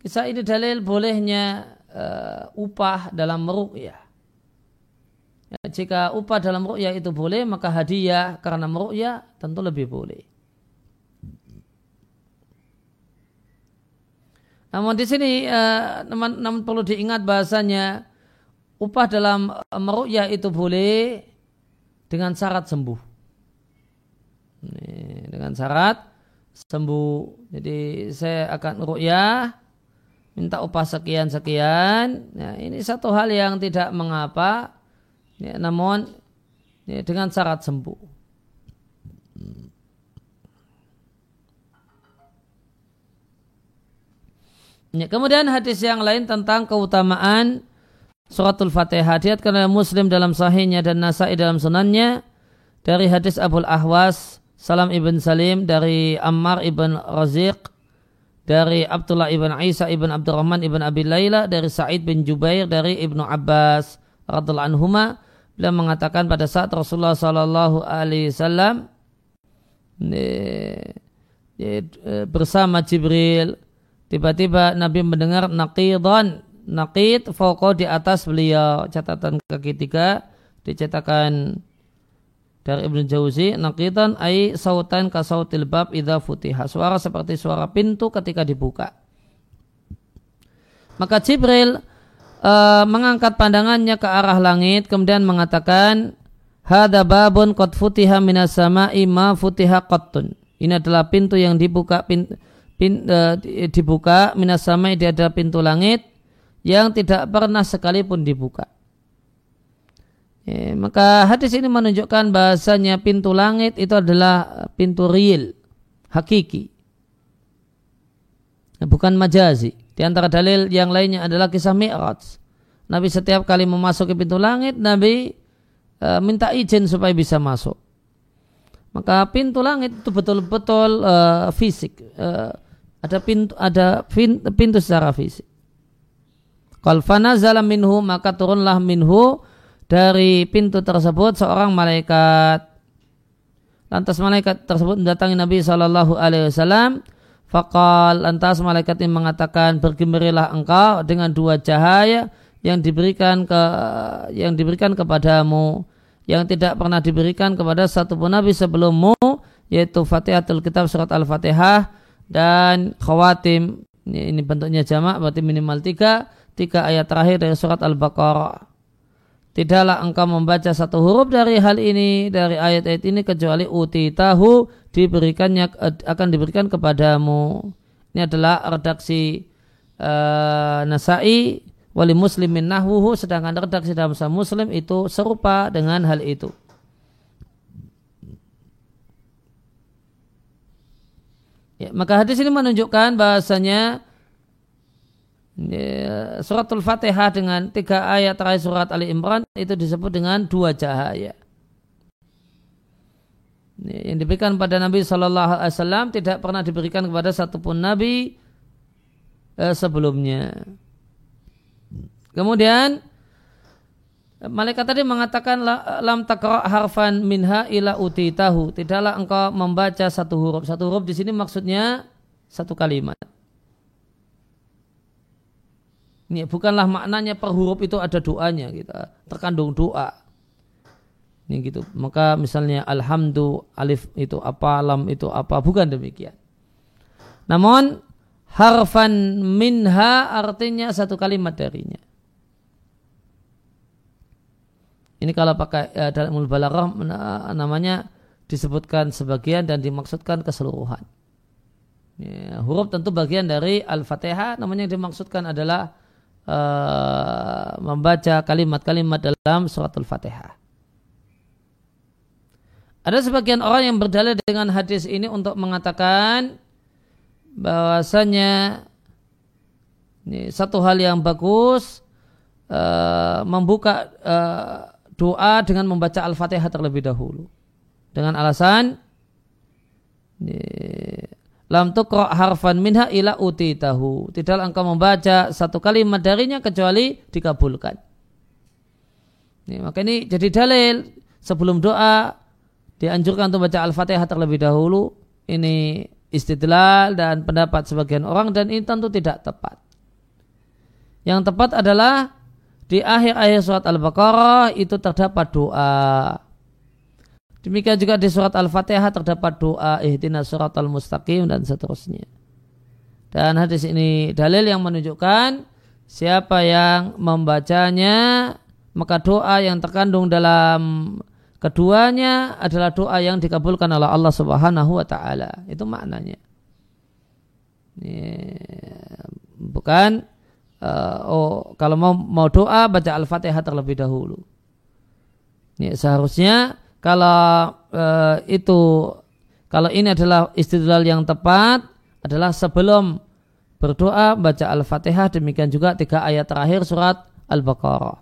kisah ini dalil bolehnya uh, upah dalam meruqyah. Ya, jika upah dalam ru'yah itu boleh, maka hadiah karena meruqyah tentu lebih boleh. Namun di sini uh, namun, namun perlu diingat bahasanya upah dalam eh, meru'yah itu boleh dengan syarat sembuh. Ini, dengan syarat sembuh. Jadi saya akan ru'yah minta upah sekian sekian. Nah, ini satu hal yang tidak mengapa. Ya, namun ya, dengan syarat sembuh. Ya, kemudian hadis yang lain tentang keutamaan suratul Fatihah. Diatkan oleh Muslim dalam sahihnya dan Nasai dalam sunannya. Dari hadis Abul Ahwas Salam ibn Salim dari Ammar ibn Raziq dari Abdullah ibn Isa ibn Abdurrahman ibn Abi Layla dari Sa'id bin Jubair dari Ibnu Abbas radhiallahu anhuma. Beliau mengatakan pada saat Rasulullah sallallahu alaihi wasallam bersama Jibril tiba-tiba Nabi mendengar naqidan Nakit foko di atas beliau. Catatan kaki tiga dicetakan dari Ibnu Jauzi. Nakitan ai sautan ka sautil bab idza futiha. Suara seperti suara pintu ketika dibuka. Maka Jibril uh, mengangkat pandangannya ke arah langit kemudian mengatakan hada babun qad futiha minas sama'i ma futiha qattun. Ini adalah pintu yang dibuka pin, pin, uh, dibuka dia adalah pintu langit yang tidak pernah sekalipun dibuka. Ya, maka hadis ini menunjukkan bahasanya pintu langit itu adalah pintu real, hakiki. Bukan majazi. Di antara dalil yang lainnya adalah kisah Mi'raj. Nabi setiap kali memasuki pintu langit, Nabi e, minta izin supaya bisa masuk. Maka pintu langit itu betul-betul e, fisik. E, ada pintu ada pintu secara fisik. Kalfana zalam minhu maka turunlah minhu dari pintu tersebut seorang malaikat. Lantas malaikat tersebut mendatangi Nabi Shallallahu Alaihi Wasallam. Fakal lantas malaikat ini mengatakan bergembirilah engkau dengan dua cahaya yang diberikan ke yang diberikan kepadamu yang tidak pernah diberikan kepada satu pun nabi sebelummu yaitu Fatihatul Kitab surat Al-Fatihah dan khawatim ini, ini bentuknya jamak berarti minimal tiga tiga ayat terakhir dari surat Al-Baqarah. Tidaklah engkau membaca satu huruf dari hal ini, dari ayat-ayat ini kecuali uti tahu diberikannya akan diberikan kepadamu. Ini adalah redaksi uh, Nasai wali muslimin nahwuhu sedangkan redaksi dalam sahih muslim itu serupa dengan hal itu. Ya, maka hadis ini menunjukkan bahasanya Ya, suratul Fatihah dengan tiga ayat terakhir surat Ali Imran itu disebut dengan dua cahaya. yang diberikan pada Nabi Shallallahu Alaihi Wasallam tidak pernah diberikan kepada satupun Nabi eh, sebelumnya. Kemudian Malaikat tadi mengatakan lam takra harfan minha ila tahu. Tidaklah engkau membaca satu huruf. Satu huruf di sini maksudnya satu kalimat. Ini bukanlah maknanya per huruf itu ada doanya kita terkandung doa. Ini gitu. Maka misalnya alhamdu alif itu apa, lam itu apa, bukan demikian. Namun harfan minha artinya satu kalimat darinya. Ini kalau pakai ya, dalam balaghah namanya disebutkan sebagian dan dimaksudkan keseluruhan. Ya, huruf tentu bagian dari Al-Fatihah, namanya yang dimaksudkan adalah uh, membaca kalimat-kalimat dalam surat Al-Fatihah. Ada sebagian orang yang berdalil dengan hadis ini untuk mengatakan bahwasanya ini satu hal yang bagus uh, membuka uh, doa dengan membaca Al-Fatihah terlebih dahulu. Dengan alasan lam tuqra harfan minha ila utitahu. Tidaklah engkau membaca satu kalimat darinya kecuali dikabulkan. Ini, maka ini jadi dalil sebelum doa dianjurkan untuk baca Al-Fatihah terlebih dahulu. Ini istidlal dan pendapat sebagian orang dan ini tentu tidak tepat. Yang tepat adalah di akhir ayat surat Al-Baqarah itu terdapat doa. Demikian juga di surat Al-Fatihah terdapat doa ihdinas surat al-mustaqim dan seterusnya. Dan hadis ini dalil yang menunjukkan siapa yang membacanya maka doa yang terkandung dalam keduanya adalah doa yang dikabulkan oleh Allah Subhanahu wa taala. Itu maknanya. Bukan uh, oh kalau mau mau doa baca al-fatihah terlebih dahulu. Ya, seharusnya kalau uh, itu kalau ini adalah istidlal yang tepat adalah sebelum berdoa baca al-fatihah demikian juga tiga ayat terakhir surat al-baqarah.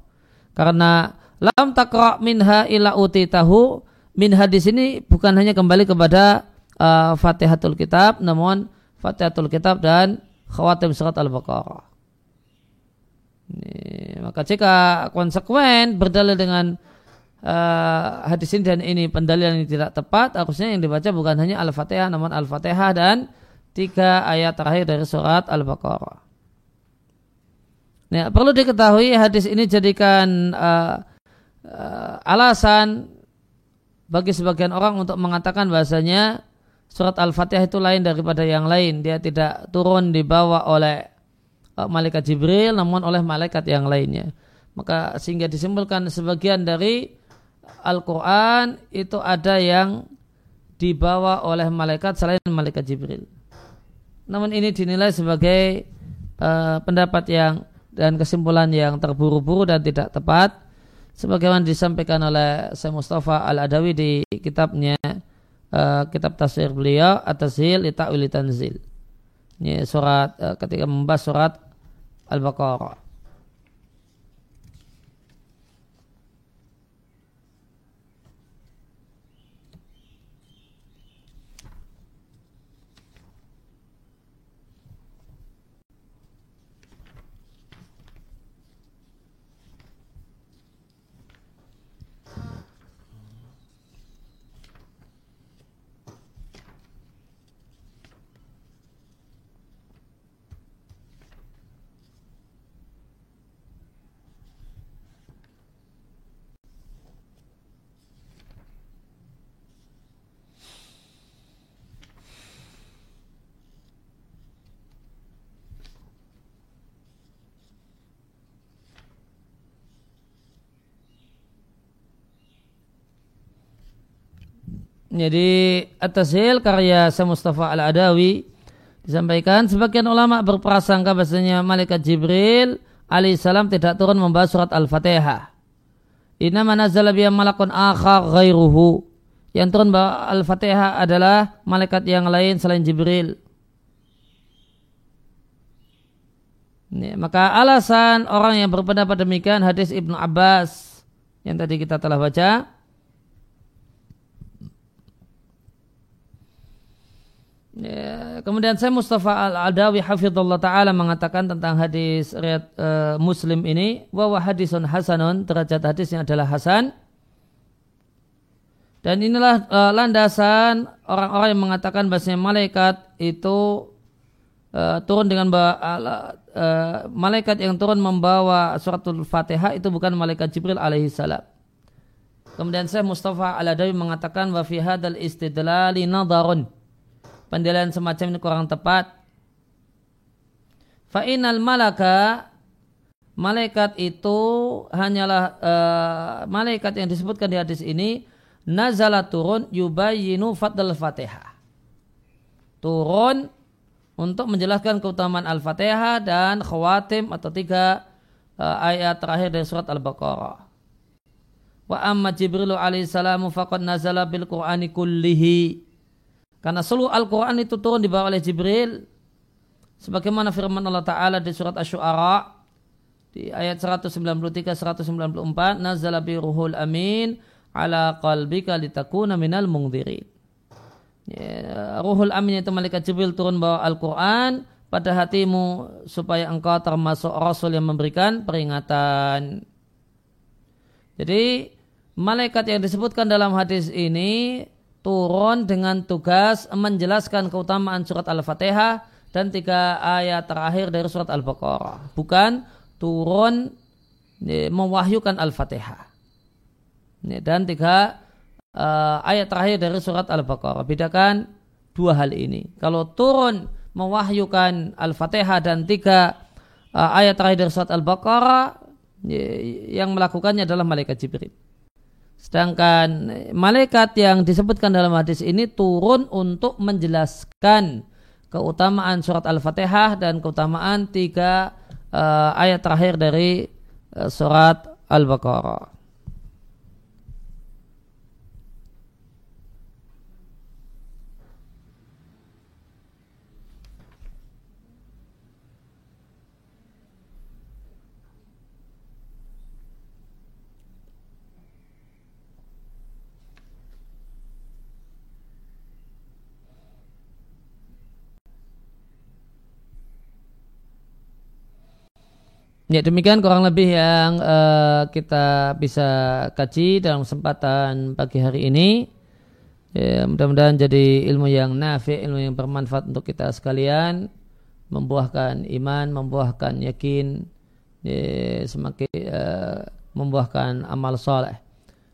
Karena lam takra minha ila tahu minha di sini bukan hanya kembali kepada uh, Fatihatul Kitab namun Fatihatul Kitab dan khawatim surat Al-Baqarah. Maka jika konsekuen berdalil dengan uh, hadis ini dan ini pendalilan yang tidak tepat, harusnya yang dibaca bukan hanya Al-Fatihah namun Al-Fatihah dan tiga ayat terakhir dari surat Al-Baqarah. Nah, perlu diketahui hadis ini jadikan uh, uh, alasan bagi sebagian orang untuk mengatakan bahasanya surat Al-Fatihah itu lain daripada yang lain. Dia tidak turun dibawa oleh Eh, malaikat Jibril namun oleh malaikat yang lainnya. Maka sehingga disimpulkan sebagian dari Al-Quran itu ada yang dibawa oleh malaikat selain malaikat Jibril. Namun ini dinilai sebagai uh, pendapat yang dan kesimpulan yang terburu-buru dan tidak tepat sebagaimana disampaikan oleh Syekh Mustafa Al-Adawi di kitabnya uh, kitab tafsir beliau At-Tazhil Lita'wil Tanzil. Ini surat uh, ketika membahas surat Al-Baqarah. Jadi At-Tashil karya Syekh Mustafa Al-Adawi disampaikan sebagian ulama berprasangka bahasanya malaikat Jibril alaihissalam tidak turun membahas surat Al-Fatihah. Inna manazala biya malakun akhar ghairuhu. Yang turun bahwa Al-Fatihah adalah malaikat yang lain selain Jibril. Ini, maka alasan orang yang berpendapat demikian hadis Ibnu Abbas yang tadi kita telah baca Ya, kemudian saya Mustafa Al-Adawi hafizullah taala mengatakan tentang hadis riat uh, Muslim ini bahwa hadisun hasanun derajat hadisnya adalah hasan. Dan inilah uh, landasan orang-orang yang mengatakan bahasanya malaikat itu uh, turun dengan uh, uh, malaikat yang turun membawa suratul Fatihah itu bukan malaikat Jibril alaihi salam. Kemudian saya Mustafa Al-Adawi mengatakan wa fi hadal istidlali nadarun Pendalilan semacam ini kurang tepat. Fa'inal malaka malaikat itu hanyalah uh, malaikat yang disebutkan di hadis ini nazala turun yubayinu fadl fatihah. Turun untuk menjelaskan keutamaan Al-Fatihah dan khawatim atau tiga uh, ayat terakhir dari surat Al-Baqarah. Wa amma Jibril alaihissalamu faqad nazala bil Qur'ani kullihi. Karena seluruh Al-Quran itu turun dibawa oleh Jibril. Sebagaimana firman Allah Ta'ala di surat Ash-Shu'ara. Di ayat 193-194. Nazala bi ruhul amin ala qalbika litakuna minal mungdirin. Ya, ruhul amin itu malaikat Jibril turun bawa Al-Quran pada hatimu supaya engkau termasuk Rasul yang memberikan peringatan. Jadi malaikat yang disebutkan dalam hadis ini turun dengan tugas menjelaskan keutamaan surat Al-Fatihah dan tiga ayat terakhir dari surat Al-Baqarah. Bukan turun mewahyukan Al-Fatihah. Dan tiga uh, ayat terakhir dari surat Al-Baqarah. Bedakan dua hal ini. Kalau turun mewahyukan Al-Fatihah dan tiga uh, ayat terakhir dari surat Al-Baqarah, yang melakukannya adalah malaikat Jibril. Sedangkan malaikat yang disebutkan dalam hadis ini turun untuk menjelaskan keutamaan surat Al-Fatihah dan keutamaan tiga uh, ayat terakhir dari uh, surat Al-Baqarah. Ya demikian kurang lebih yang uh, kita bisa kaji dalam kesempatan pagi hari ini. Ya, mudah-mudahan jadi ilmu yang nafi, ilmu yang bermanfaat untuk kita sekalian, membuahkan iman, membuahkan yakin, ya, semakin uh, membuahkan amal soleh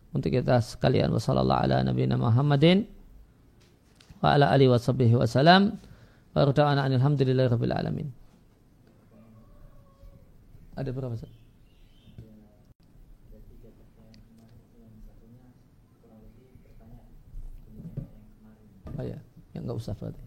untuk kita sekalian. Wassalamualaikum ala nabiyina Muhammadin wa ala alihi wa sahbihi wa. Wa alhamdulillahi rabbil alamin. Ada berapa Ustaz? Oh ya, yang enggak usah berarti.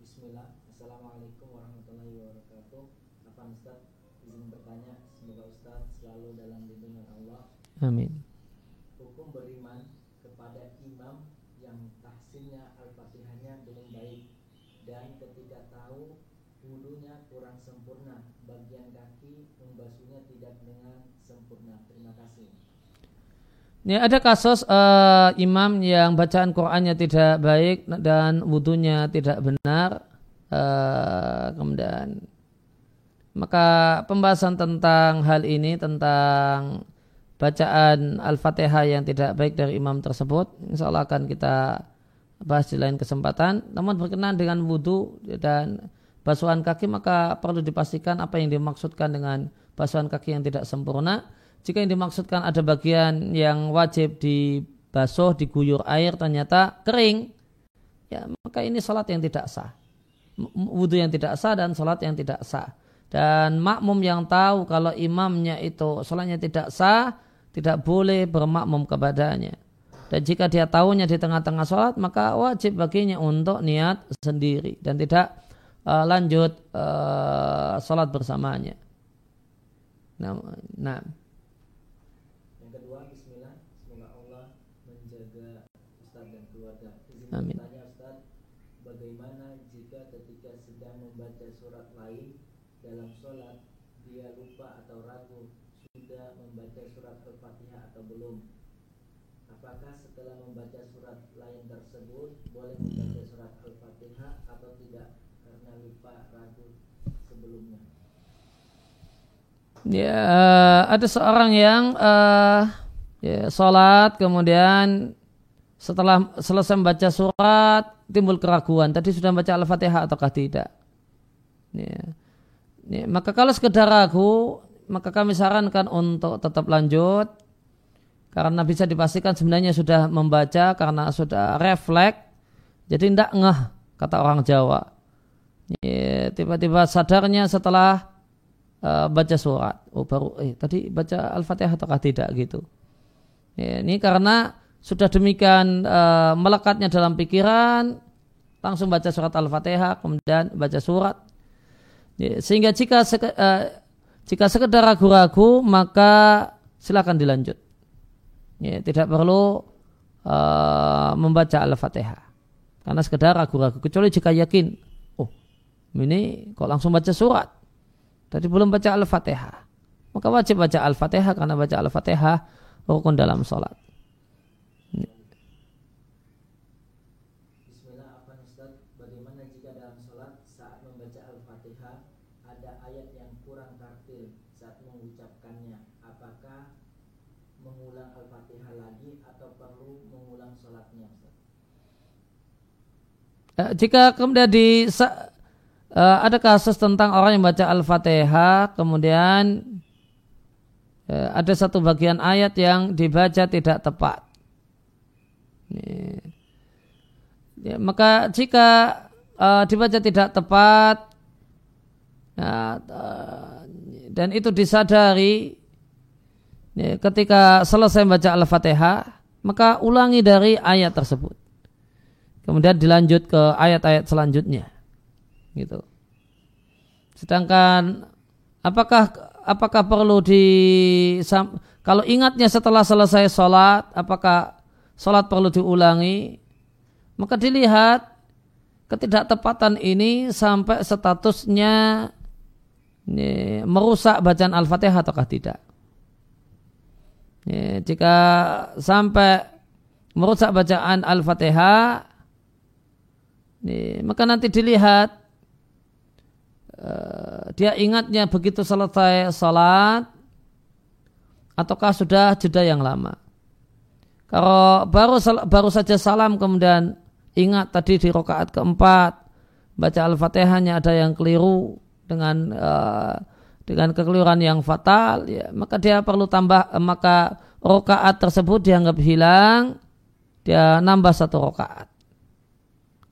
Bismillah, Assalamualaikum warahmatullahi wabarakatuh. Apa Ustaz izin bertanya, semoga Ustaz selalu dalam lindungan Allah. Amin. Ya, ada kasus uh, imam yang bacaan Qur'annya tidak baik dan wudhunya tidak benar. Uh, kemudian maka pembahasan tentang hal ini tentang bacaan Al-Fatihah yang tidak baik dari imam tersebut insya Allah akan kita bahas di lain kesempatan. Namun berkenaan dengan wudhu dan basuhan kaki maka perlu dipastikan apa yang dimaksudkan dengan basuhan kaki yang tidak sempurna jika yang dimaksudkan ada bagian yang wajib dibasuh, diguyur air ternyata kering, ya maka ini sholat yang tidak sah. Wudhu yang tidak sah dan sholat yang tidak sah. Dan makmum yang tahu kalau imamnya itu sholatnya tidak sah, tidak boleh bermakmum kepadanya. Dan jika dia tahunya di tengah-tengah sholat, maka wajib baginya untuk niat sendiri dan tidak uh, lanjut uh, sholat bersamanya. Nah, nah. Amin. Ustaz, bagaimana jika ketika sedang membaca surat lain dalam sholat dia lupa atau ragu sudah membaca surat Al-Fatihah atau belum? Apakah setelah membaca surat lain tersebut boleh membaca surat Al-Fatihah atau tidak karena lupa ragu sebelumnya? Ya, ada seorang yang uh, ya, sholat kemudian setelah selesai membaca surat timbul keraguan. Tadi sudah membaca al-fatihah ataukah tidak? Ya. Ya, maka kalau sekedar ragu maka kami sarankan untuk tetap lanjut. Karena bisa dipastikan sebenarnya sudah membaca karena sudah refleks. Jadi tidak ngeh kata orang Jawa. Ya, tiba-tiba sadarnya setelah uh, baca surat. Oh baru eh tadi baca al-fatihah ataukah tidak gitu. Ya, ini karena sudah demikian uh, melekatnya dalam pikiran langsung baca surat al-fatihah kemudian baca surat sehingga jika uh, jika sekedar ragu-ragu maka silakan dilanjut. Tidak perlu uh, membaca al-fatihah karena sekedar ragu-ragu kecuali jika yakin oh ini kok langsung baca surat tadi belum baca al-fatihah maka wajib baca al-fatihah karena baca al-fatihah rukun dalam sholat. Jika kemudian di uh, ada kasus tentang orang yang baca Al-Fatihah kemudian uh, ada satu bagian ayat yang dibaca tidak tepat. Ya, maka jika uh, dibaca tidak tepat uh, dan itu disadari ya, ketika selesai membaca Al-Fatihah maka ulangi dari ayat tersebut kemudian dilanjut ke ayat-ayat selanjutnya. Gitu. Sedangkan apakah apakah perlu di kalau ingatnya setelah selesai sholat apakah sholat perlu diulangi? Maka dilihat ketidaktepatan ini sampai statusnya ini, merusak bacaan al-fatihah ataukah tidak? Ini, jika sampai merusak bacaan al-fatihah ini, maka nanti dilihat uh, dia ingatnya begitu selesai salat ataukah sudah jeda yang lama. Kalau baru baru saja salam kemudian ingat tadi di rokaat keempat baca al-fatihahnya ada yang keliru dengan uh, dengan kekeliruan yang fatal ya maka dia perlu tambah maka rokaat tersebut dianggap hilang dia nambah satu rokaat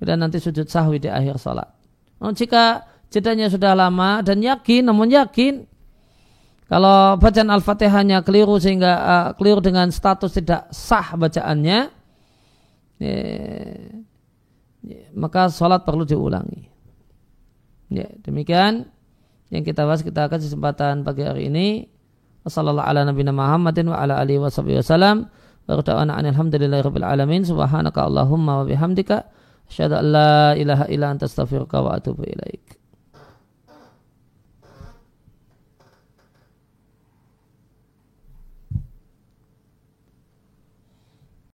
dan nanti sujud sahwi di akhir sholat. Namun jika jedanya sudah lama dan yakin, namun yakin kalau bacaan Al-Fatihahnya keliru sehingga uh, keliru dengan status tidak sah bacaannya, ya, ya, maka sholat perlu diulangi. Ya, demikian yang kita bahas kita akan kesempatan pagi hari ini. Wassalamualaikum warahmatullahi wabarakatuh. Wa Subhanaka Allahumma wa. Asyhadu an la ilaha illa anta astaghfiruka wa atubu ilaik.